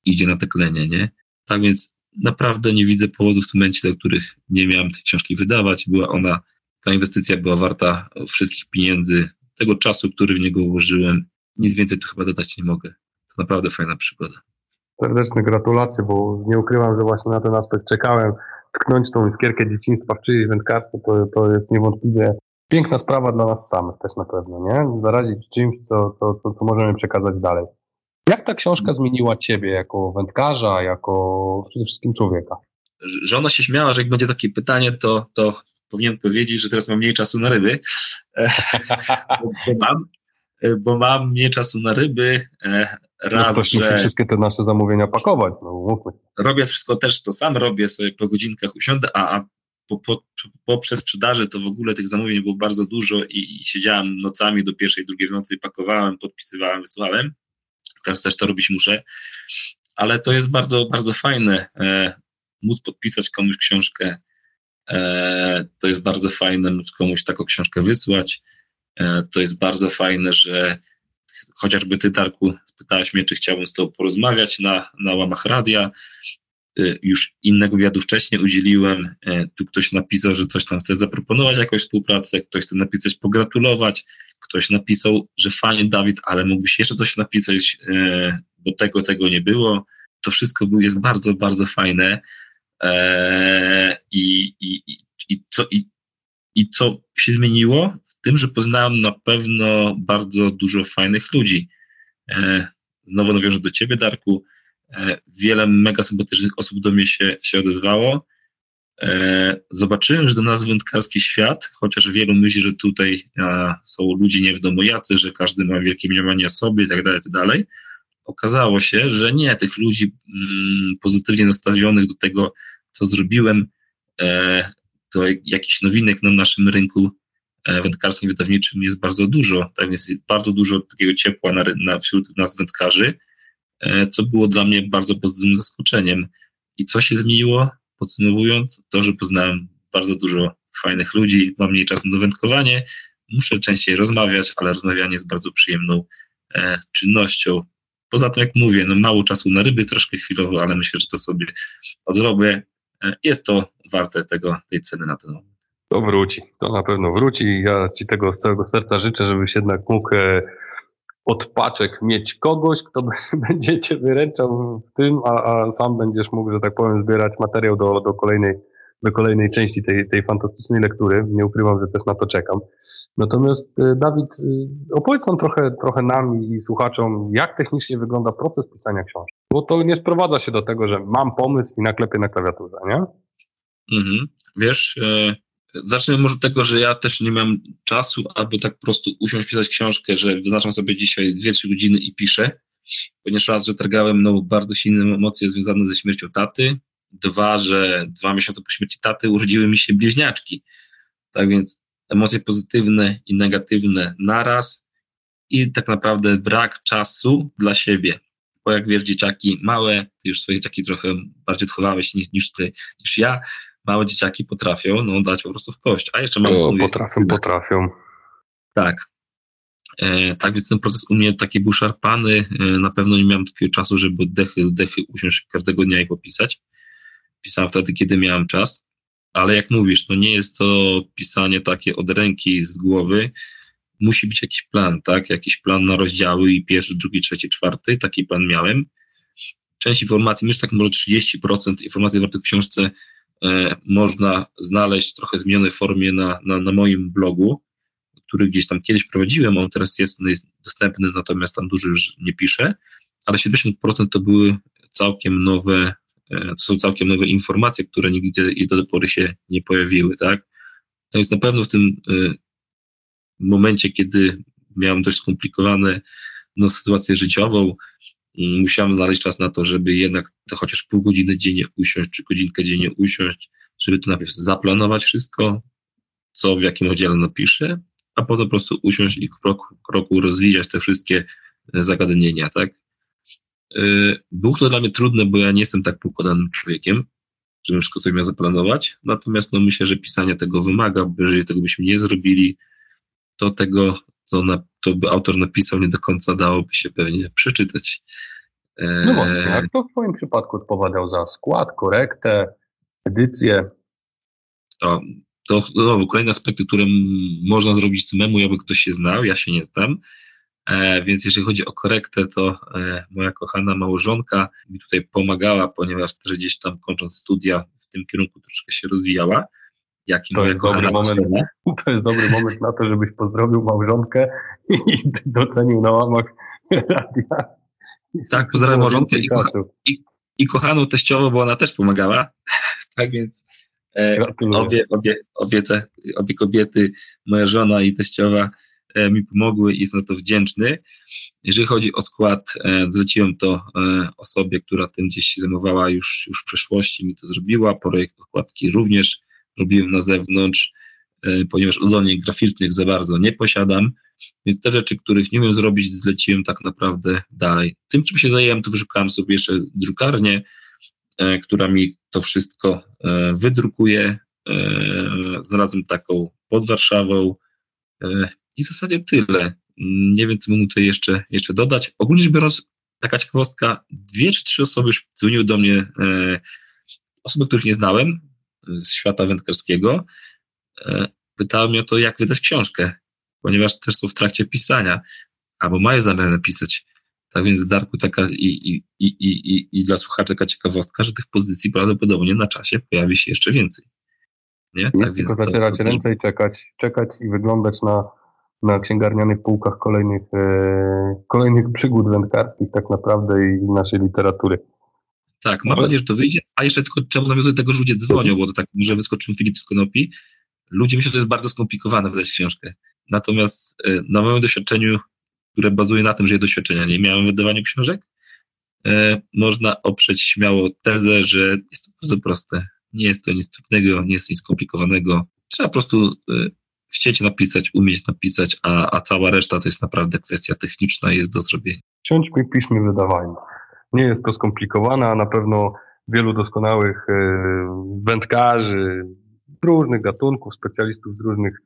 i idzie na teklenie, nie? Tak więc naprawdę nie widzę powodów w tym momencie, dla których nie miałem tej książki wydawać. Była ona, ta inwestycja była warta wszystkich pieniędzy, tego czasu, który w niego włożyłem. Nic więcej tu chyba dodać nie mogę. To naprawdę fajna przygoda. Serdeczne gratulacje, bo nie ukrywam, że właśnie na ten aspekt czekałem tknąć tą iskierkę dzieciństwa w czyjeś wędkarstwo, to, to jest niewątpliwie piękna sprawa dla nas samych też na pewno, nie? Zarazić czymś, co, co, co, co możemy przekazać dalej. Jak ta książka zmieniła ciebie jako wędkarza, jako przede wszystkim człowieka? Że ona się śmiała, że jak będzie takie pytanie, to, to powinien powiedzieć, że teraz mam mniej czasu na ryby, *laughs* bo, mam, bo mam mniej czasu na ryby. Raz, no ktoś że musi wszystkie te nasze zamówienia pakować, no mówmy. Robię wszystko też to sam, robię sobie po godzinkach usiądę, a, a po, po, poprzez sprzedaży to w ogóle tych zamówień było bardzo dużo i, i siedziałem nocami do pierwszej, drugiej w nocy, pakowałem, podpisywałem, wysłałem. Teraz też to robić muszę, ale to jest bardzo, bardzo fajne e, móc podpisać komuś książkę. E, to jest bardzo fajne móc komuś taką książkę wysłać. E, to jest bardzo fajne, że chociażby ty, Darku, spytałeś mnie, czy chciałbym z tobą porozmawiać na, na łamach radia. Y, już innego wywiadu wcześniej udzieliłem. Y, tu ktoś napisał, że coś tam chce zaproponować, jakąś współpracę, ktoś chce napisać, pogratulować, ktoś napisał, że fajnie, Dawid, ale mógłbyś jeszcze coś napisać, y, bo tego, tego nie było. To wszystko jest bardzo, bardzo fajne. I, i, i, co, i, I co się zmieniło? W tym, że poznałem na pewno bardzo dużo fajnych ludzi. Znowu nawiążę do ciebie, Darku E, wiele mega sympatycznych osób do mnie się, się odezwało. E, zobaczyłem, że do nas wędkarski świat, chociaż wielu myśli, że tutaj są ludzie nie w domu jacy, że każdy ma wielkie mniemanie o sobie i tak dalej, tak. Okazało się, że nie, tych ludzi mm, pozytywnie nastawionych do tego, co zrobiłem, e, do jakichś nowinek na naszym rynku wędkarskim, wydawniczym jest bardzo dużo. Tak więc jest bardzo dużo takiego ciepła na, na, wśród nas wędkarzy E, co było dla mnie bardzo pozytywnym zaskoczeniem. I co się zmieniło? Podsumowując, to, że poznałem bardzo dużo fajnych ludzi, mam mniej czasu na wędkowanie, muszę częściej rozmawiać, ale rozmawianie jest bardzo przyjemną e, czynnością. Poza tym, jak mówię, no mało czasu na ryby, troszkę chwilowo, ale myślę, że to sobie odrobię. E, jest to warte tego, tej ceny na ten moment. To wróci, to na pewno wróci. Ja Ci tego z całego serca życzę, żebyś jednak mógł e, od paczek mieć kogoś, kto *laughs* będzie cię wyręczał w tym, a, a sam będziesz mógł, że tak powiem, zbierać materiał do, do kolejnej do kolejnej części tej, tej fantastycznej lektury. Nie ukrywam, że też na to czekam. Natomiast y, Dawid, y, opowiedz nam trochę, trochę nam i słuchaczom, jak technicznie wygląda proces pisania książki. Bo to nie sprowadza się do tego, że mam pomysł i naklepię na klawiaturze, nie? Mhm. Wiesz, e, Zacznę może od tego, że ja też nie mam czasu, aby tak po prostu usiąść, pisać książkę, że wyznaczam sobie dzisiaj 2-3 godziny i piszę, ponieważ raz, że targałem no, bardzo silne emocje związane ze śmiercią taty, dwa, że dwa miesiące po śmierci taty urodziły mi się bliźniaczki. Tak więc emocje pozytywne i negatywne naraz i tak naprawdę brak czasu dla siebie. Bo jak wiesz, dzieciaki małe, ty już swoje dzieciaki trochę bardziej odchowałeś niż, niż ty, niż ja, małe dzieciaki potrafią no, dać po prostu w kość. A jeszcze mam. O, potrafią, potrafią. Tak. E, tak więc ten proces u mnie taki był szarpany. E, na pewno nie miałem takiego czasu, żeby dechy, dechy usiąść każdego dnia i popisać. Pisałem wtedy, kiedy miałem czas. Ale jak mówisz, to nie jest to pisanie takie od ręki, z głowy. Musi być jakiś plan, tak? Jakiś plan na rozdziały i pierwszy, drugi, trzeci, czwarty. Taki plan miałem. Część informacji, myślę, tak może 30% informacji zawartych w książce E, można znaleźć w trochę zmienionej formie na, na, na moim blogu, który gdzieś tam kiedyś prowadziłem, on teraz jest, jest dostępny, natomiast tam dużo już nie piszę, ale 70% to były całkiem nowe, e, to są całkiem nowe informacje, które nigdzie do tej pory się nie pojawiły, tak? To jest na pewno w tym e, momencie, kiedy miałem dość skomplikowane no, sytuację życiową, musiałem znaleźć czas na to, żeby jednak to chociaż pół godziny dziennie usiąść, czy godzinkę dziennie usiąść, żeby to najpierw zaplanować wszystko, co w jakim oddziale napiszę, a potem po prostu usiąść i krok kroku rozwijać te wszystkie e, zagadnienia, tak? E, było to dla mnie trudne, bo ja nie jestem tak poukładanym człowiekiem, żebym wszystko sobie miał zaplanować, natomiast no myślę, że pisanie tego wymaga, bo jeżeli tego byśmy nie zrobili, to tego co na, to by autor napisał, nie do końca dałoby się pewnie przeczytać. E, no właśnie, jak to w Twoim przypadku odpowiadał za skład, korektę, edycję? O, to no, kolejne aspekty, które można zrobić samemu, jakby ktoś się znał, ja się nie znam. E, więc jeżeli chodzi o korektę, to e, moja kochana małżonka mi tutaj pomagała, ponieważ też gdzieś tam kończąc studia w tym kierunku troszkę się rozwijała jaki to jest dobry moment, To jest dobry moment na to, żebyś pozdrowił małżonkę i *laughs* docenił na łamach radia. Tak, pozdrawiam małżonkę i, kocha, i, i kochaną teściową, bo ona też pomagała. *laughs* tak więc E, obie, obie, obie, te, obie kobiety, moja żona i teściowa e, mi pomogły i jestem za to wdzięczny. Jeżeli chodzi o skład, e, zleciłem to osobie, która tym gdzieś się zajmowała już, już w przeszłości, mi to zrobiła. Projekt okładki również robiłem na zewnątrz, ponieważ udolnień graficznych za bardzo nie posiadam, więc te rzeczy, których nie umiem zrobić, zleciłem tak naprawdę dalej. Tym, czym się zajęłem, to wyszukałem sobie jeszcze drukarnię, E, która mi to wszystko e, wydrukuje. E, znalazłem taką pod Warszawą i w zasadzie tyle. Nie wiem, co mógł tutaj jeszcze, jeszcze dodać. Ogólnie rzecz biorąc, taka ciekawostka, dwie czy trzy osoby już dzwoniły do mnie, osoby, których nie znałem z świata wędkarskiego, pytały mnie o to, jak wydać książkę, ponieważ też są w trakcie pisania, albo mają zamiar napisać. Tak więc, Darku, taka i, i, i, i, i dla słuchaczy taka ciekawostka, że tych pozycji prawdopodobnie na czasie pojawi się jeszcze więcej. Nie? Tak Nic, więc tylko zacierać to, ręce i czekać, czekać i wyglądać na, na księgarnianych półkach kolejnych, e, kolejnych przygód wędkarskich tak naprawdę i naszej literatury. Tak, mam nadzieję, że to wyjdzie. A jeszcze tylko czemu nawiązuję do tego, że ludzie dzwonią, bo to tak, że wyskoczył Filip z Konopi. Ludzie myślą, że to jest bardzo skomplikowane wydać książkę. Natomiast e, na moim doświadczeniu które bazuje na tym, że ja doświadczenia nie miałem w wydawaniu książek, e, można oprzeć śmiało tezę, że jest to bardzo proste. Nie jest to nic trudnego, nie jest to nic skomplikowanego. Trzeba po prostu e, chcieć napisać, umieć napisać, a, a cała reszta to jest naprawdę kwestia techniczna i jest do zrobienia. Siądźmy, piszmy, wydawajmy. Nie jest to skomplikowane, a na pewno wielu doskonałych e, wędkarzy, różnych gatunków, specjalistów z różnych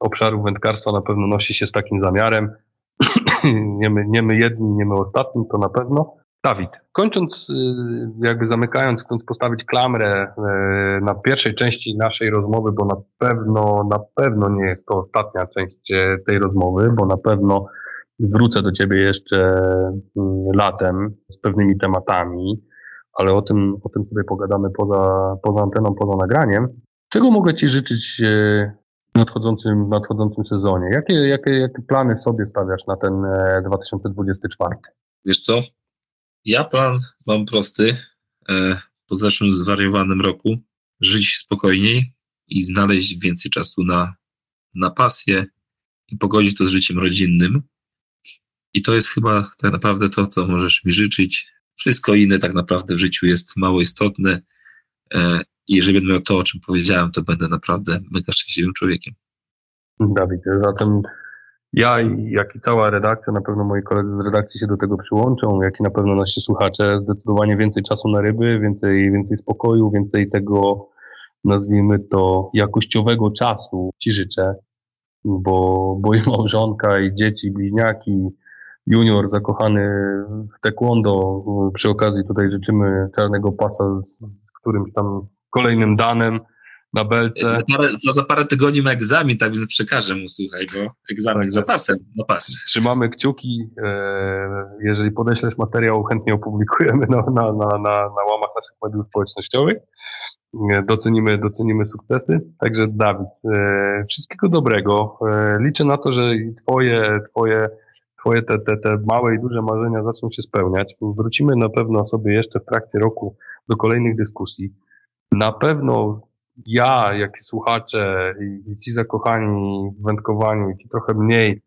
obszarów wędkarstwa na pewno nosi się z takim zamiarem. *clears throat* nie, my, nie my jedni, nie my ostatni, to na pewno. Dawid, kończąc, y, jakby zamykając, chcąc postawić klamrę y, na pierwszej części naszej rozmowy, bo na pewno, na pewno nie jest to ostatnia część tej rozmowy, bo na pewno wrócę do Ciebie jeszcze latem z pewnymi tematami, ale o tym, o tym sobie pogadamy poza, poza anteną, poza nagraniem. Czego mogę Ci życzyć w nadchodzącym, w nadchodzącym sezonie? Jakie, jakie, jakie plany sobie stawiasz na ten 2024? E, Wiesz co? Ja plan mam prosty. E, po zeszłym zwariowanym roku żyć spokojniej i znaleźć więcej czasu na, na pasję i pogodzić to z życiem rodzinnym. I to jest chyba tak naprawdę to, co możesz mi życzyć. Wszystko inne tak naprawdę w życiu jest mało istotne e, i jeżeli będę miał to, o czym powiedziałem, to będę naprawdę mega szczęśliwym człowiekiem. Dawid, zatem ja, jak i cała redakcja, na pewno moi koledzy z redakcji się do tego przyłączą, jak i na pewno nasi słuchacze, zdecydowanie więcej czasu na ryby, więcej, więcej spokoju, więcej tego, nazwijmy to, jakościowego czasu Ci życzę, bo, bo i małżonka, i dzieci, bliźniaki, junior zakochany w taekwondo, przy okazji tutaj życzymy czarnego pasa z, z którymś tam kolejnym danem na belce. Za parę, za, za parę tygodni ma egzamin, tak więc przekażę mu, słuchaj, bo egzamin tak, za pasem, na pas. Trzymamy kciuki. E, jeżeli podeślesz materiał, chętnie opublikujemy na, na, na, na, na łamach naszych mediów społecznościowych. E, docenimy, docenimy sukcesy. Także Dawid, e, wszystkiego dobrego. Liczę na to, że twoje, twoje, twoje te, te, te małe i duże marzenia zaczną się spełniać. Wrócimy na pewno sobie jeszcze w trakcie roku do kolejnych dyskusji. Na pewno ja, jak i słuchacze, i ci zakochani w wędkowaniu, i ci trochę mniej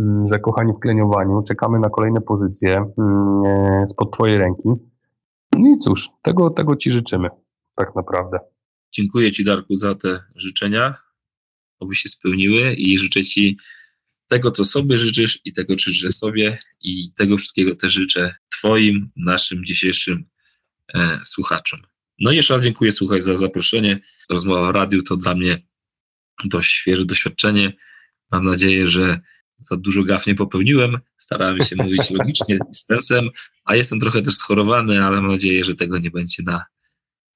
mm, zakochani w kleniowaniu, czekamy na kolejne pozycje mm, e, spod Twojej ręki. No i cóż, tego, tego Ci życzymy, tak naprawdę. Dziękuję Ci, Darku, za te życzenia, oby się spełniły i życzę Ci tego, co sobie życzysz i tego, co życzę sobie i tego wszystkiego też życzę Twoim, naszym dzisiejszym e, słuchaczom. No i jeszcze raz dziękuję, słuchaj, za zaproszenie. Rozmowa w radiu to dla mnie dość świeże doświadczenie. Mam nadzieję, że za dużo gaf nie popełniłem. Starałem się mówić *laughs* logicznie z sensem, a jestem trochę też schorowany, ale mam nadzieję, że tego nie będzie na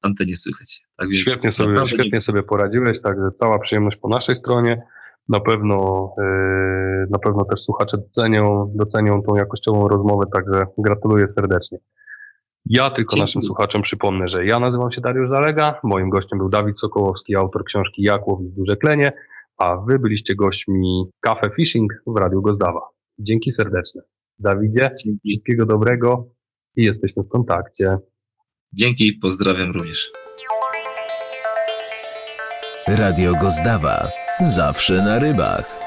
antenie słychać. Tak więc świetnie sobie, świetnie sobie poradziłeś, także cała przyjemność po naszej stronie. Na pewno, yy, na pewno też słuchacze docenią, docenią tą jakościową rozmowę, także gratuluję serdecznie. Ja tylko Dzięki. naszym słuchaczom przypomnę, że ja nazywam się Dariusz Zalega, moim gościem był Dawid Sokołowski, autor książki Jak łowić duże klenie, a wy byliście gośćmi Cafe Fishing w Radiu Gozdawa. Dzięki serdeczne. Dawidzie, Dzięki. wszystkiego dobrego i jesteśmy w kontakcie. Dzięki, pozdrawiam również. Radio Gozdawa. Zawsze na rybach.